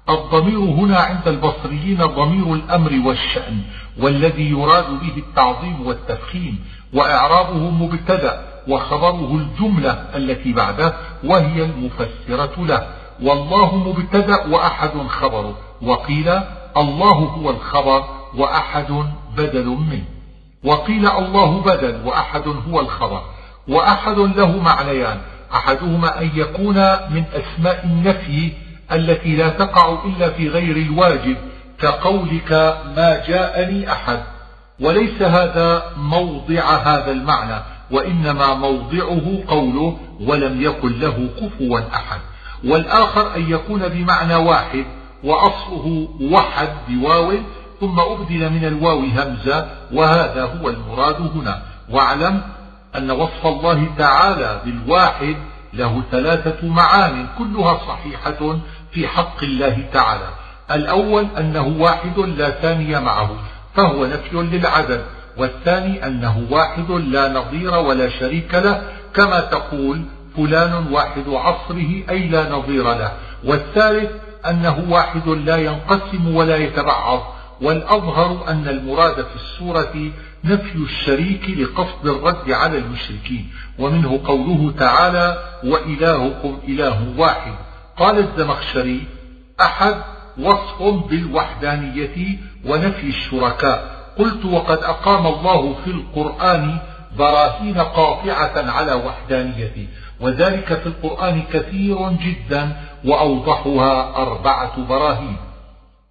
الضمير هنا عند البصريين ضمير الأمر والشأن والذي يراد به التعظيم والتفخيم وإعرابه مبتدأ وخبره الجملة التي بعده وهي المفسرة له. والله مبتدأ وأحد خبره وقيل الله هو الخبر وأحد بدل منه. وقيل الله بدل وأحد هو الخبر وأحد له معنيان أحدهما أن يكون من أسماء النفي التي لا تقع إلا في غير الواجب كقولك ما جاءني أحد. وليس هذا موضع هذا المعنى وإنما موضعه قوله ولم يكن له كفوا أحد. والآخر أن يكون بمعنى واحد وأصله وحد بواو ثم أبدل من الواو همزة وهذا هو المراد هنا. واعلم أن وصف الله تعالى بالواحد له ثلاثة معان كلها صحيحة في حق الله تعالى. الأول أنه واحد لا ثاني معه فهو نفي للعدد والثاني أنه واحد لا نظير ولا شريك له كما تقول فلان واحد عصره أي لا نظير له. والثالث أنه واحد لا ينقسم ولا يتبعض والأظهر أن المراد في السورة نفي الشريك لقصد الرد على المشركين. ومنه قوله تعالى وإلهكم إله واحد. قال الزمخشري أحد وصف بالوحدانية ونفي الشركاء. قلت وقد أقام الله في القرآن براهين قاطعة على وحدانيته. وذلك في القرآن كثير جدا وأوضحها أربعة براهين.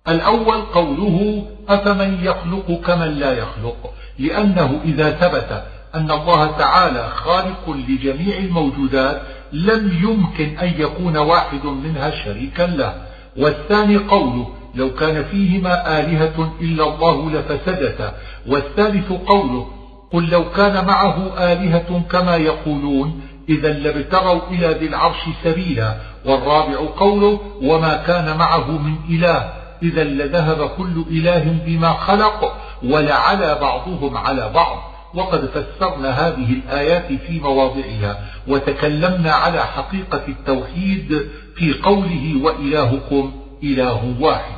الأول قوله أفمن يخلق كمن لا يخلق؟ لأنه إذا ثبت أن الله تعالى خالق لجميع الموجودات لم يمكن أن يكون واحد منها شريكا له. والثاني قوله لو كان فيهما آلهة إلا الله لفسدتا. والثالث قوله قل لو كان معه آلهة كما يقولون إذا لابتغوا إلى ذي العرش سبيلا. والرابع قوله وما كان معه من إله إذا لذهب كل إله بما خلق ولعلى بعضهم على بعض. وقد فسرنا هذه الآيات في مواضعها وتكلمنا على حقيقة التوحيد في قوله وإلهكم إله واحد.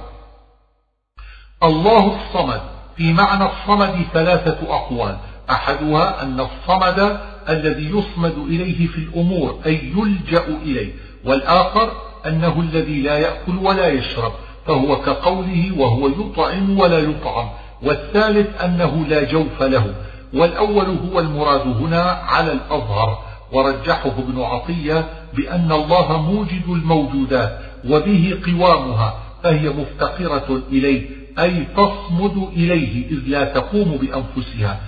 الله الصمد في معنى الصمد ثلاثة أقوال. أحدها أن الصمد الذي يصمد إليه في الأمور أي يلجأ إليه. والآخر أنه الذي لا يأكل ولا يشرب. فهو كقوله وهو يطعم ولا يطعم والثالث أنه لا جوف له والأول هو المراد هنا على الأظهر ورجحه ابن عطية بأن الله موجد الموجودات وبه قوامها فهي مفتقرة إليه أي تصمد إليه إذ لا تقوم بأنفسها.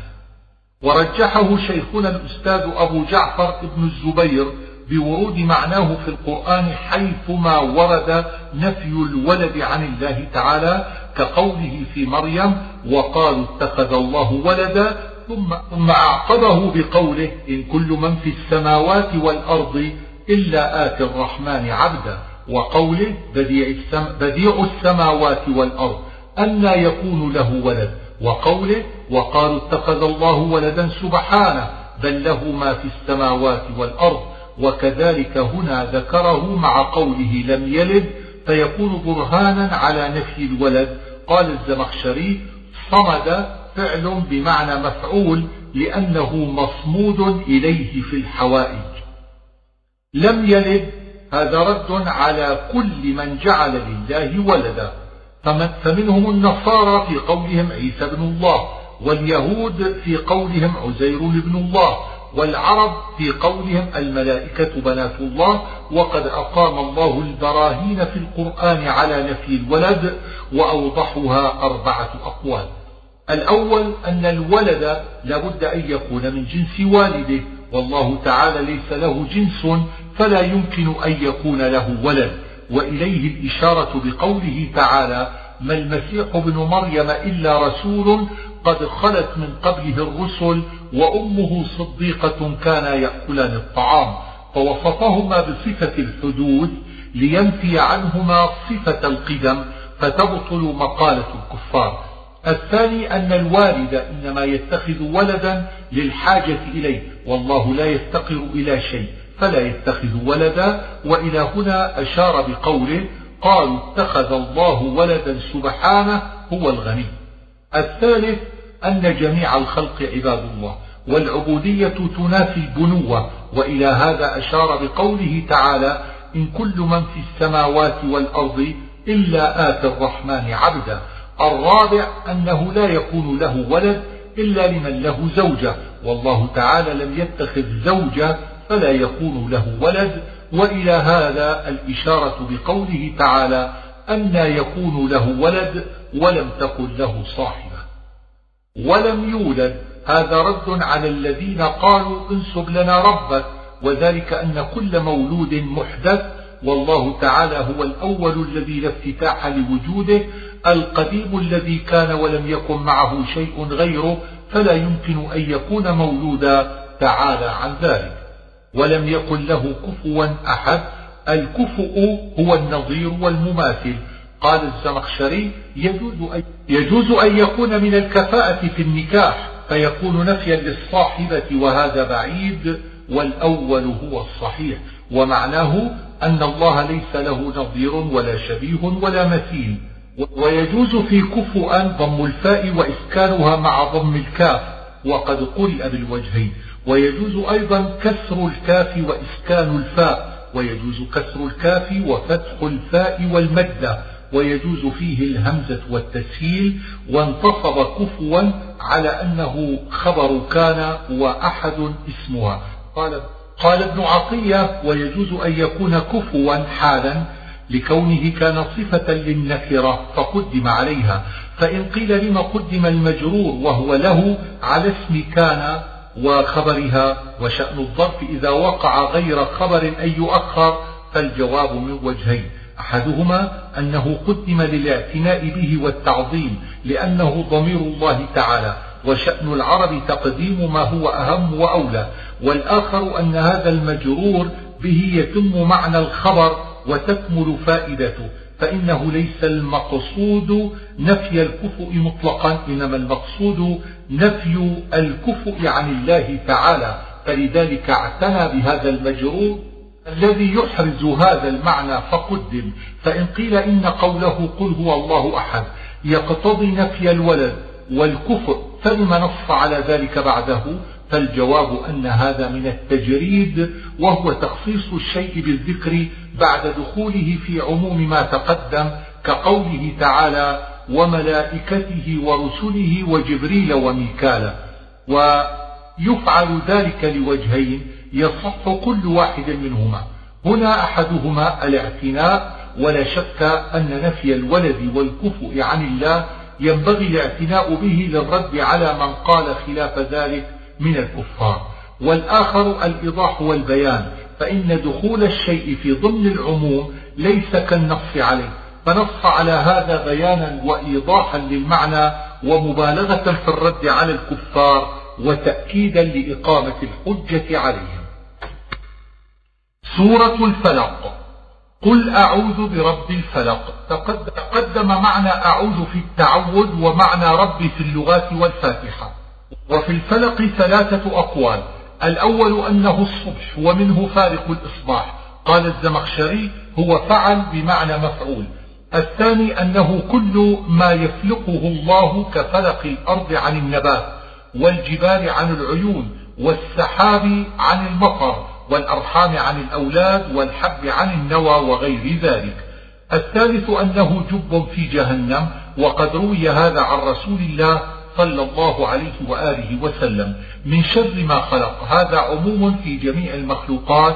ورجحه شيخنا الأستاذ أبو جعفر ابن الزبير بورود معناه في القرآن حيثما ورد نفي الولد عن الله تعالى كقوله في مريم وقالوا اتخذ الله ولدا ثم, ثم أعقبه بقوله إن كل من في السماوات والأرض إلا آتي الرحمن عبدا وقوله بديع, بديع السماوات والأرض أنى يكون له ولد وقوله وقالوا اتخذ الله ولدا سبحانه بل له ما في السماوات والأرض وكذلك هنا ذكره مع قوله لم يلد فيكون برهانا على نفي الولد. قال الزمخشري صمد فعل بمعنى مفعول لأنه مصمود إليه في الحوائج. لم يلد هذا رد على كل من جعل لله ولدا. فمنهم النصارى في قولهم عيسى بن الله واليهود في قولهم عزير بن الله والعرب في قولهم الملائكة بنات الله وقد أقام الله البراهين في القرآن على نفي الولد وأوضحها أربعة أقوال. الأول أن الولد لابد أن يكون من جنس والده والله تعالى ليس له جنس فلا يمكن أن يكون له ولد. وإليه الإشارة بقوله تعالى ما المسيح ابن مريم إلا رسول قد خلت من قبله الرسل وأمه صديقة كانا يأكلان الطعام فوصفهما بصفة الحدوث لينفي عنهما صفة القدم فتبطل مقالة الكفار. الثاني أن الوالد إنما يتخذ ولدا للحاجة إليه والله لا يفتقر إلى شيء فلا يتخذ ولدا وإلى هنا أشار بقوله قالوا اتخذ الله ولدا سبحانه هو الغني. الثالث أن جميع الخلق عباد الله والعبودية تنافي البنوة. وإلى هذا أشار بقوله تعالى إن كل من في السماوات والأرض إلا آتى الرحمن عبدا. الرابع أنه لا يكون له ولد إلا لمن له زوجة. والله تعالى لم يتخذ زوجة فلا يكون له ولد. وإلى هذا الإشارة بقوله تعالى أن يكون له ولد ولم تكن له صاحبة. ولم يولد. هذا رد على الذين قالوا انسب لنا ربك وذلك أن كل مولود محدث والله تعالى هو الأول الذي لا افتتاح لوجوده القديم الذي كان ولم يكن معه شيء غيره فلا يمكن أن يكون مولودا. تعالى عن ذلك. ولم يكن له كفوا أحد. الكفؤ هو النظير والمماثل. قال الزمخشري يجوز أن, يجوز أن يكون من الكفاءة في النكاح فيكون نفيا للصاحبة وهذا بعيد والأول هو الصحيح. ومعناه أن الله ليس له نظير ولا شبيه ولا مثيل. ويجوز في كفؤا ضم الفاء وإسكانها مع ضم الكاف وقد قرئ بالوجهين. ويجوز أيضا كسر الكاف وإسكان الفاء. ويجوز كسر الكاف وفتح الفاء والمدة ويجوز فيه الهمزة والتسهيل وانتصب كفوا على أنه خبر كان وأحد اسمها. قال قال ابن عطية ويجوز أن يكون كفوا حالا لكونه كان صفة للنكرة فقدم عليها. فإن قيل لما قدم المجرور وهو له على اسم كان وخبرها وشأن الظرف إذا وقع غير خبر أن يؤخر فالجواب من وجهين. أحدهما أنه قدم للاعتناء به والتعظيم لأنه ضمير الله تعالى وشأن العرب تقديم ما هو أهم وأولى والآخر أن هذا المجرور به يتم معنى الخبر وتكمل فائدته فإنه ليس المقصود نفي الكفؤ مطلقا إنما المقصود نفي الكفؤ عن الله تعالى فلذلك اعتنى بهذا المجرور الذي يحرز هذا المعنى فقدم فإن قيل إن قوله قل هو الله أحد يقتضي نفي الولد والكفر فلم نص على ذلك بعده؟ فالجواب أن هذا من التجريد وهو تخصيص الشيء بالذكر بعد دخوله في عموم ما تقدم كقوله تعالى وملائكته ورسله وجبريل وميكال ويفعل ذلك لوجهين يصح كل واحد منهما. هنا أحدهما الاعتناء ولا شك أن نفي الولد والكفء عن الله. ينبغي الاعتناء به للرد على من قال خلاف ذلك من الكفار. والآخر الإيضاح والبيان. فإن دخول الشيء في ضمن العموم ليس كالنص عليه. فنص على هذا بيانا وإيضاحا للمعنى ومبالغة في الرد على الكفار وتأكيدا لإقامة الحجة عليهم سورة الفلق. قل أعوذ برب الفلق. تقدم معنى أعوذ في التعوذ ومعنى رب في اللغات والفاتحة. وفي الفلق ثلاثة أقوال. الأول أنه الصبح ومنه فارق الإصباح. قال الزمخشري هو فعل بمعنى مفعول. الثاني أنه كل ما يفلقه الله كفلق الأرض عن النبات والجبال عن العيون والسحاب عن المطر. والأرحام عن الأولاد والحب عن النوى وغير ذلك. الثالث أنه جب في جهنم وقد روي هذا عن رسول الله صلى الله عليه وآله وسلم. من شر ما خلق. هذا عموم في جميع المخلوقات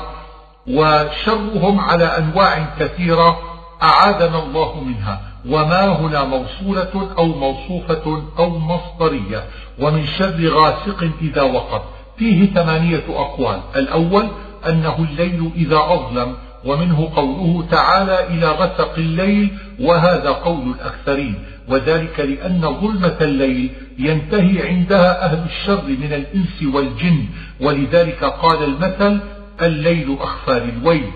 وشرهم على أنواع كثيرة أعاذنا الله منها. وما هنا موصولة أو موصوفة أو مصدرية. ومن شر غاسق إذا وقب. فيه ثمانية أقوال. الأول أنه الليل إذا أظلم ومنه قوله تعالى إلى غسق الليل وهذا قول الأكثرين. وذلك لأن ظلمة الليل ينتهي عندها أهل الشر من الإنس والجن. ولذلك قال المثل الليل أخفى للويل.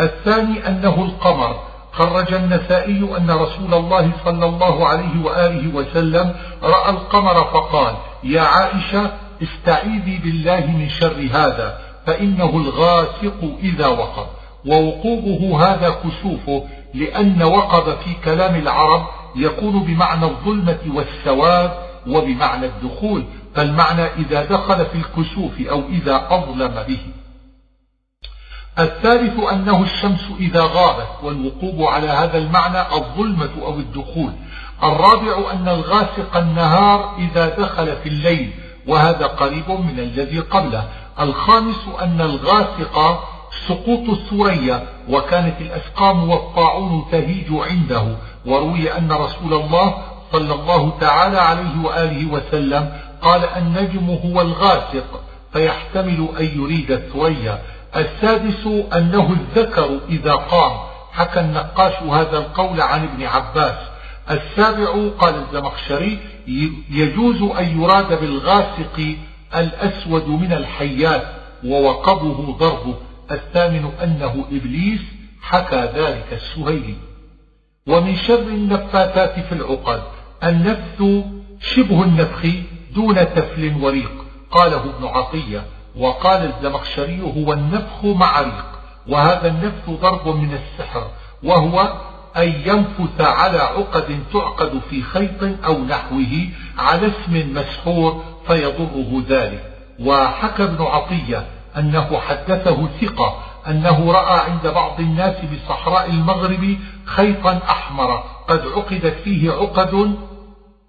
الثاني أنه القمر. خرج النسائي أن رسول الله صلى الله عليه وآله وسلم رأى القمر فقال يا عائشة استعيذي بالله من شر هذا فإنه الغاسق إذا وقب. ووقوبه هذا كسوفه لأن وقب في كلام العرب يكون بمعنى الظلمة والسواد وبمعنى الدخول. فالمعنى إذا دخل في الكسوف أو إذا أظلم به. الثالث أنه الشمس إذا غابت والوقوب على هذا المعنى الظلمة أو الدخول. الرابع أن الغاسق النهار إذا دخل في الليل وهذا قريب من الذي قبله. الخامس أن الغاسق سقوط الثريا وكانت الأسقام والطاعون تهيج عنده. وروي أن رسول الله صلى الله تعالى عليه وآله وسلم قال النجم هو الغاسق فيحتمل أن يريد الثريا السادس أنه الذكر إذا قام. حكى النقاش هذا القول عن ابن عباس. السابع قال الزمخشري يجوز أن يراد بالغاسق الأسود من الحيات ووقبه ضربه. الثامن أنه إبليس حكى ذلك السهيلي. ومن شر النفاثات في العقد النفث شبه النفخ دون تفل وريق قاله ابن عطية. وقال الزمخشري هو النفخ مع ريق وهذا النفث ضرب من السحر وهو أن ينفث على عقد تعقد في خيط أو نحوه على اسم مسحور فيضره ذلك. وحكى ابن عطية أنه حدثه ثقة أنه رأى عند بعض الناس بصحراء المغرب خيطا أحمر قد عقدت فيه عقد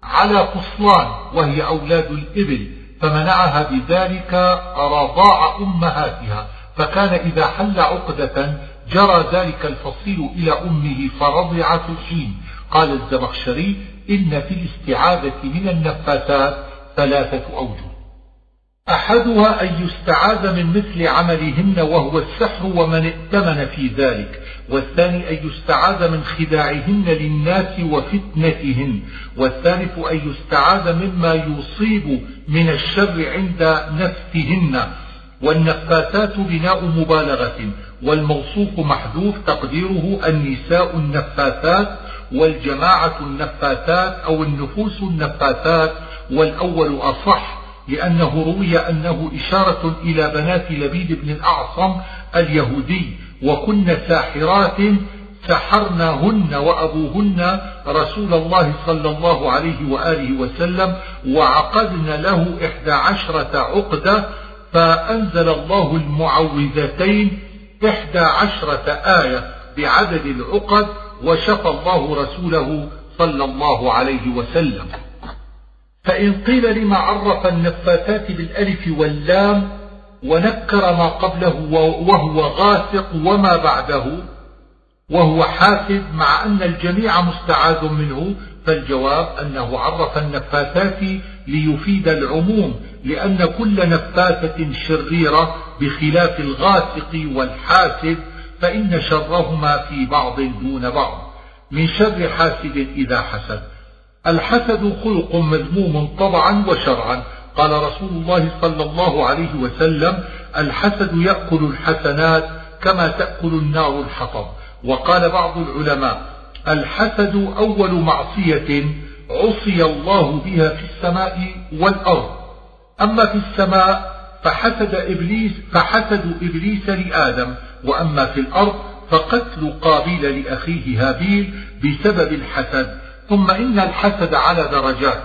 على فصلان وهي أولاد الإبل فمنعها بذلك رضاع أمهاتها فكان إذا حل عقدة جرى ذلك الفصيل إلى أمه فرضعت الحين. قال الزمخشري إن في الاستعاذة من النفاثات ثلاثة أوجه. أحدها أن يستعاذ من مثل عملهن وهو السحر ومن ائتمن في ذلك. والثاني أن يستعاذ من خداعهن للناس وفتنتهن. والثالث أن يستعاذ مما يصيب من الشر عند نفسهن. والنفاثات بناء مبالغة والموصوف محذوف تقديره النساء النفاثات والجماعة النفاثات أو النفوس النفاثات والأول أصح لأنه روي أنه إشارة إلى بنات لبيد بن الأعصم اليهودي وكن ساحرات سحرناهن وأبوهن رسول الله صلى الله عليه وآله وسلم وعقدن له إحدى عشرة عقدة فأنزل الله المعوذتين إحدى عشرة آية بعدد العقد وشفى الله رسوله صلى الله عليه وسلم. فإن قيل لما عرف النفاثات بالألف واللام ونكر ما قبله وهو غاسق وما بعده وهو حاسد مع أن الجميع مستعاذ منه فالجواب أنه عرف النفاثات ليفيد العموم لأن كل نفاثة شريرة بخلاف الغاسق والحاسد فإن شرهما في بعض دون بعض. من شر حاسد إذا حسد. الحسد خلق مذموم طبعا وشرعا. قال رسول الله صلى الله عليه وسلم الحسد يأكل الحسنات كما تأكل النار الحطب. وقال بعض العلماء الحسد أول معصية عصي الله بها في السماء والأرض. أما في السماء فحسد إبليس فحسد إبليس لآدم وأما في الأرض فقتل قابيل لأخيه هابيل بسبب الحسد. ثم إن الحسد على درجات.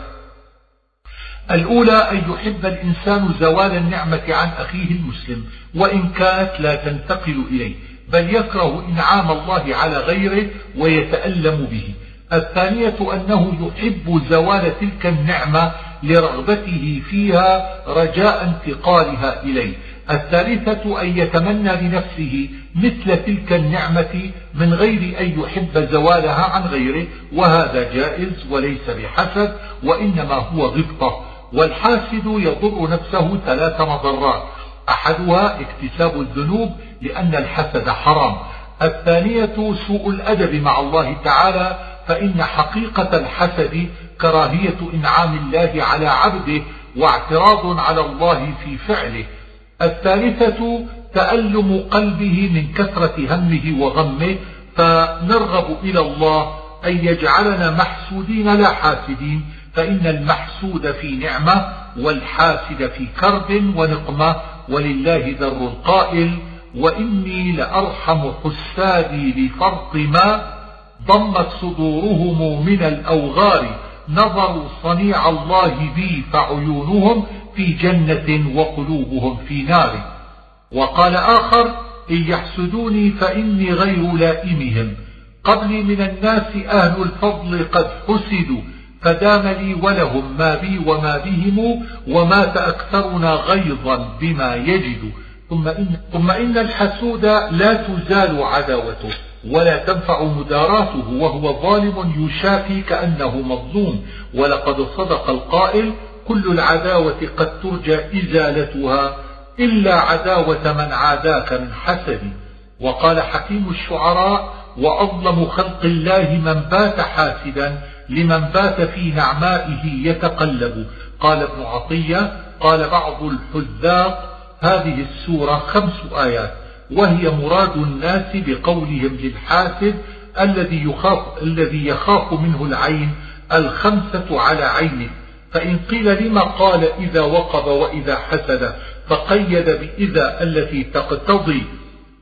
الأولى أن يحب الإنسان زوال النعمة عن أخيه المسلم وإن كانت لا تنتقل إليه. بل يكره إنعام الله على غيره ويتألم به. الثانية أنه يحب زوال تلك النعمة لرغبته فيها رجاء انتقالها إليه. الثالثة أن يتمنى لنفسه مثل تلك النعمة من غير أن يحب زوالها عن غيره وهذا جائز وليس بحسد وإنما هو غبطة. والحاسد يضر نفسه ثلاث مضرات. أحدها اكتساب الذنوب لأن الحسد حرام. الثانية سوء الأدب مع الله تعالى فإن حقيقة الحسد كراهية إنعام الله على عبده واعتراض على الله في فعله. الثالثة تألم قلبه من كثرة همه وغمه فنرغب إلى الله أن يجعلنا محسودين لا حاسدين. فإن المحسود في نعمة والحاسد في كرب ونقمة ولله ذر القائل وإني لأرحم حسادي لفرط ما ضمت صدورهم من الأوغار نظروا صنيع الله بي فعيونهم في جنة وقلوبهم في نار. وقال آخر إن يحسدوني فإني غير لائمهم. قبلي من الناس أهل الفضل قد حسدوا فدام لي ولهم ما بي وما بهم ومات أكثرنا غيظا بما يجد ثم إن, ثم إن الحسود لا تزال عداوته ولا تنفع مداراته وهو ظالم يشافي كأنه مظلوم ولقد صدق القائل كل العداوة قد ترجى إزالتها إلا عداوة من عاداك من حسد وقال حكيم الشعراء وأظلم خلق الله من بات حاسدا لمن بات في نعمائه يتقلب قال ابن عطية قال بعض الحذاق هذه السورة خمس آيات وهي مراد الناس بقولهم للحاسد الذي يخاف, الذي يخاف منه العين الخمسة على عينه. فإن قيل لما قال إذا وقب وإذا حسد فقيد بإذا التي تقتضي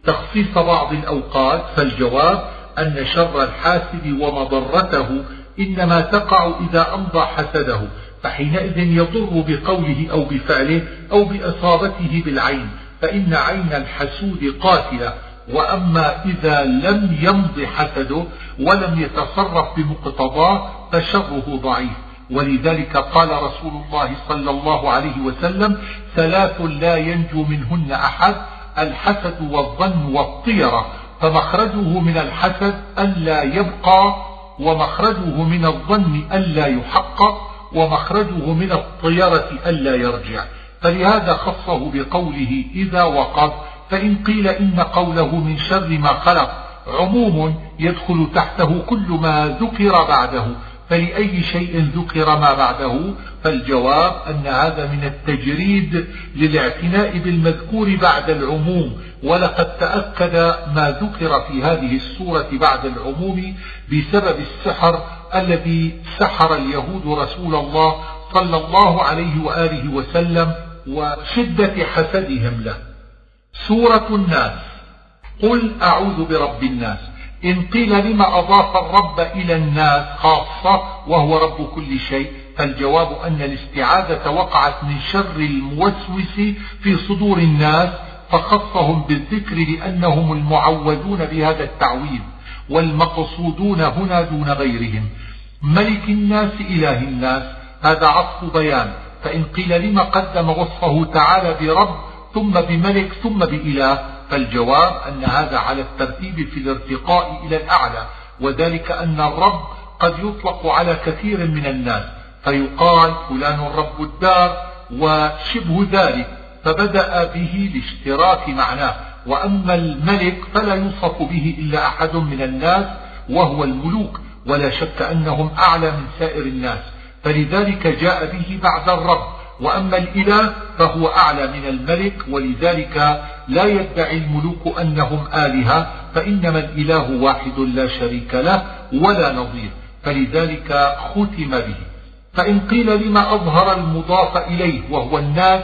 تخصيص بعض الأوقات فالجواب أن شر الحاسد ومضرته إنما تقع إذا أمضى حسده. فحينئذ يضر بقوله أو بفعله أو بإصابته بالعين فإن عين الحسود قاتلة وأما إذا لم يمض حسده ولم يتصرف بمقتضاه فشره ضعيف. ولذلك قال رسول الله صلى الله عليه وسلم ثلاث لا ينجو منهن أحد الحسد والظن والطيرة فمخرجه من الحسد ألا يبقى ومخرجه من الظن ألا يحقق ومخرجه من الطيرة ألا يرجع. فلهذا خصه بقوله إذا وقف فإن قيل إن قوله من شر ما خلق عموم يدخل تحته كل ما ذكر بعده. فلأي شيء ذكر ما بعده؟ فالجواب أن هذا من التجريد للاعتناء بالمذكور بعد العموم. ولقد تأكد ما ذكر في هذه السورة بعد العموم بسبب السحر الذي سحر اليهود رسول الله صلى الله عليه وآله وسلم وشدة حسدهم له. سورة الناس. قل أعوذ برب الناس. إن قيل لما أضاف الرب إلى الناس خاصة وهو رب كل شيء فالجواب أن الاستعاذة وقعت من شر الموسوس في صدور الناس فخصهم بالذكر لأنهم المعودون بهذا التعويذ. والمقصودون هنا دون غيرهم. ملك الناس إله الناس. هذا عطف بيان. فإن قيل لما قدم وصفه تعالى برب ثم بملك ثم بإله فالجواب أن هذا على الترتيب في الارتقاء إلى الأعلى. وذلك أن الرب قد يطلق على كثير من الناس. فيقال فلان رب الدار وشبه ذلك. فبدأ به لاشتراك معناه. وأما الملك فلا يوصف به إلا أحد من الناس وهو الملوك ولا شك أنهم أعلى من سائر الناس فلذلك جاء به بعد الرب وأما الإله فهو أعلى من الملك ولذلك لا يدعي الملوك أنهم آلهة فإنما الإله واحد لا شريك له ولا نظير فلذلك ختم به. فإن قيل لما أظهر المضاف إليه وهو الناس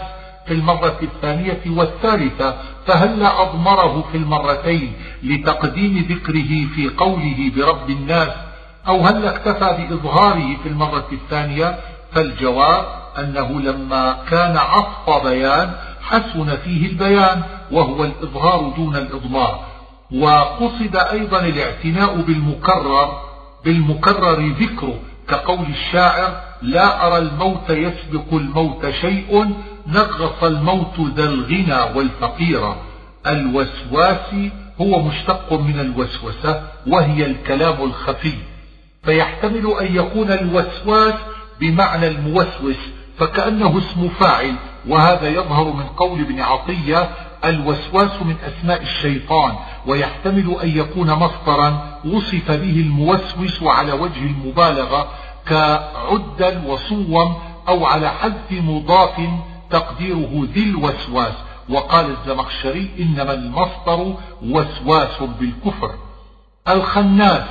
في المرة الثانية والثالثة فهلا أضمره في المرتين لتقديم ذكره في قوله برب الناس؟ أو هل اكتفى بإظهاره في المرة الثانية؟ فالجواب أنه لما كان عطف بيان حسن فيه البيان وهو الإظهار دون الإضمار. وقصد أيضا الاعتناء بالمكرر بالمكرر ذكره كقول الشاعر لا أرى الموت يسبق الموت شيء نغص الموت ذا الغنى والفقير. الوسواس هو مشتق من الوسوسة وهي الكلام الخفي. فيحتمل أن يكون الوسواس بمعنى الموسوس فكأنه اسم فاعل وهذا يظهر من قول ابن عطية الوسواس من أسماء الشيطان. ويحتمل أن يكون مصدرا وصف به الموسوس على وجه المبالغة كعدا وصوم أو على حذف مضاف تقديره ذي الوسواس. وقال الزمخشري إنما المصدر وسواس بالكفر. الخناس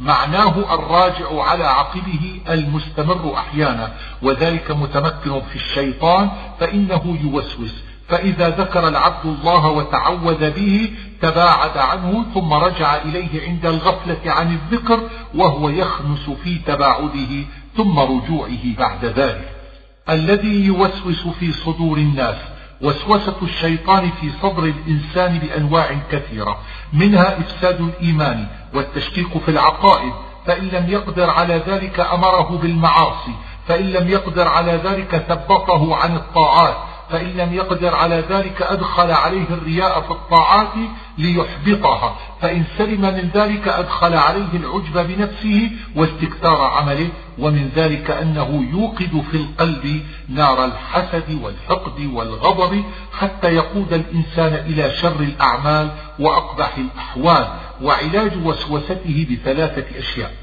معناه الراجع على عقبه المستمر أحيانا وذلك متمكن في الشيطان فإنه يوسوس. فإذا ذكر العبد الله وتعوذ به تباعد عنه ثم رجع إليه عند الغفلة عن الذكر وهو يخنس في تباعده ثم رجوعه بعد ذلك. الذي يوسوس في صدور الناس وسوسة الشيطان في صدر الإنسان بأنواع كثيرة منها إفساد الإيمان والتشكيك في العقائد فإن لم يقدر على ذلك أمره بالمعاصي فإن لم يقدر على ذلك ثبطه عن الطاعات فإن لم يقدر على ذلك أدخل عليه الرياء في الطاعات ليحبطها فإن سلم من ذلك أدخل عليه العجب بنفسه واستكثار عمله ومن ذلك أنه يوقد في القلب نار الحسد والحقد والغضب حتى يقود الإنسان إلى شر الأعمال وأقبح الأحوال وعلاج وسوسته بثلاثة أشياء.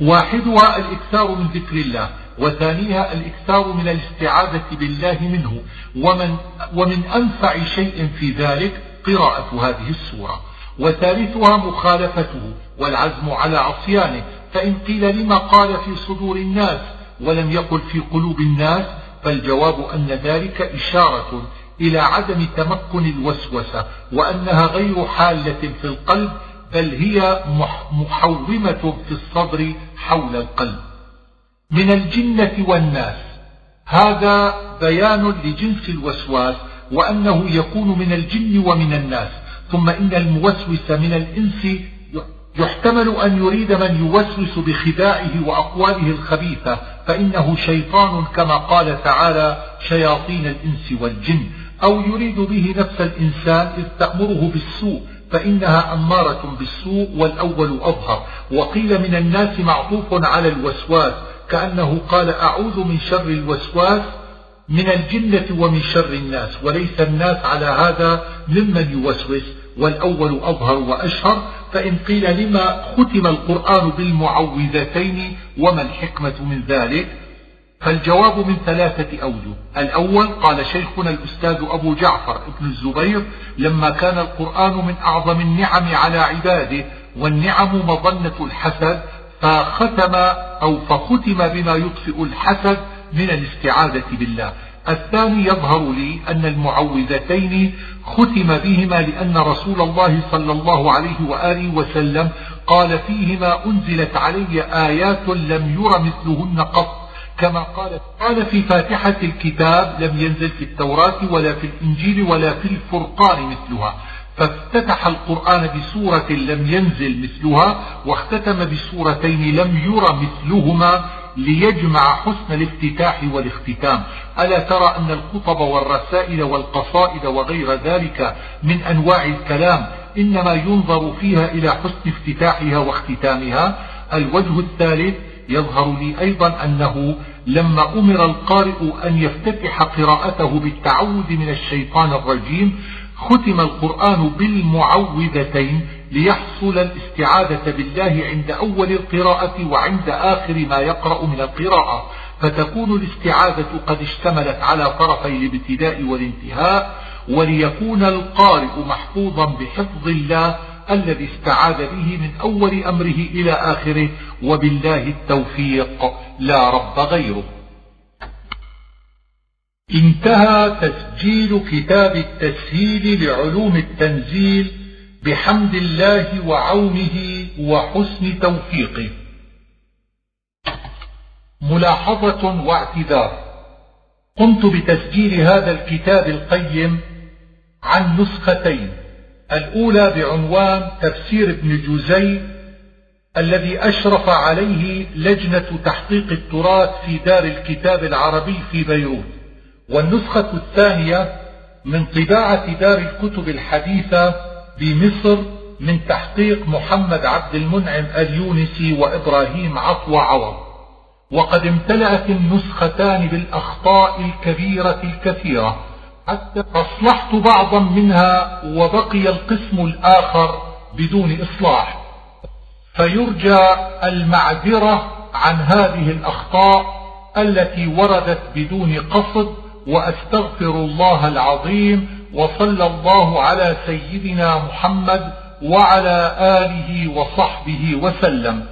واحدها الإكثار من ذكر الله وثانيها الإكثار من الاستعاذة بالله منه ومن, ومن أنفع شيء في ذلك قراءة هذه السورة. وثالثها مخالفته والعزم على عصيانه فإن قيل لما قال في صدور الناس ولم يقل في قلوب الناس فالجواب أن ذلك إشارة إلى عدم تمكن الوسوسة وأنها غير حالة في القلب بل هي محومة في الصدر حول القلب. من الجنة والناس. هذا بيان لجنس الوسواس وأنه يكون من الجن ومن الناس ثم إن الموسوس من الإنس يحتمل أن يريد من يوسوس بخداعه وأقواله الخبيثة فإنه شيطان كما قال تعالى شياطين الإنس والجن. أو يريد به نفس الإنسان إذ تأمره بالسوء فإنها أمارة بالسوء والأول أظهر. وقيل من الناس معطوف على الوسواس كأنه قال أعوذ من شر الوسواس من الجنة ومن شر الناس وليس الناس على هذا ممن يوسوس. والأول أظهر وأشهر فإن قيل لما ختم القرآن بالمعوذتين وما الحكمة من ذلك؟ فالجواب من ثلاثة أوجه. الأول قال شيخنا الأستاذ أبو جعفر ابن الزبير لما كان القرآن من أعظم النعم على عباده والنعم مظنة الحسد فختم أو فختم بما يطفئ الحسد من الاستعاذة بالله. الثاني يظهر لي أن المعوذتين ختم بهما لأن رسول الله صلى الله عليه وآله وسلم قال فيهما أنزلت علي آيات لم ير مثلهن قط كما قال قال في فاتحة الكتاب لم ينزل في التوراة ولا في الإنجيل ولا في الفرقان مثلها فافتتح القرآن بسورة لم ينزل مثلها واختتم بسورتين لم ير مثلهما ليجمع حسن الافتتاح والاختتام. ألا ترى أن الخطب والرسائل والقصائد وغير ذلك من أنواع الكلام إنما ينظر فيها إلى حسن افتتاحها واختتامها؟ الوجه الثالث يظهر لي أيضا أنه لما أمر القارئ أن يفتتح قراءته بالتعوذ من الشيطان الرجيم ختم القرآن بالمعوذتين ليحصل الاستعاذة بالله عند أول القراءة وعند آخر ما يقرأ من القراءة. فتكون الاستعاذة قد اشتملت على طرفي الابتداء والانتهاء وليكون القارئ محفوظا بحفظ الله الذي استعاذ به من أول أمره إلى آخره. وبالله التوفيق. لا رب غيره. انتهى تسجيل كتاب التسهيل لعلوم التنزيل بحمد الله وعونه وحسن توفيقه. ملاحظة واعتذار. قمت بتسجيل هذا الكتاب القيم عن نسختين. الأولى بعنوان تفسير ابن جوزي الذي أشرف عليه لجنة تحقيق التراث في دار الكتاب العربي في بيروت. والنسخة الثانية من طباعة دار الكتب الحديثة بمصر من تحقيق محمد عبد المنعم اليونسي وإبراهيم عطوة عوض. وقد امتلأت النسختان بالأخطاء الكبيرة الكثيرة. حتى أصلحت بعضا منها وبقي القسم الآخر بدون إصلاح. فيرجى المعذرة عن هذه الأخطاء التي وردت بدون قصد وأستغفر الله العظيم وصلى الله على سيدنا محمد وعلى آله وصحبه وسلم.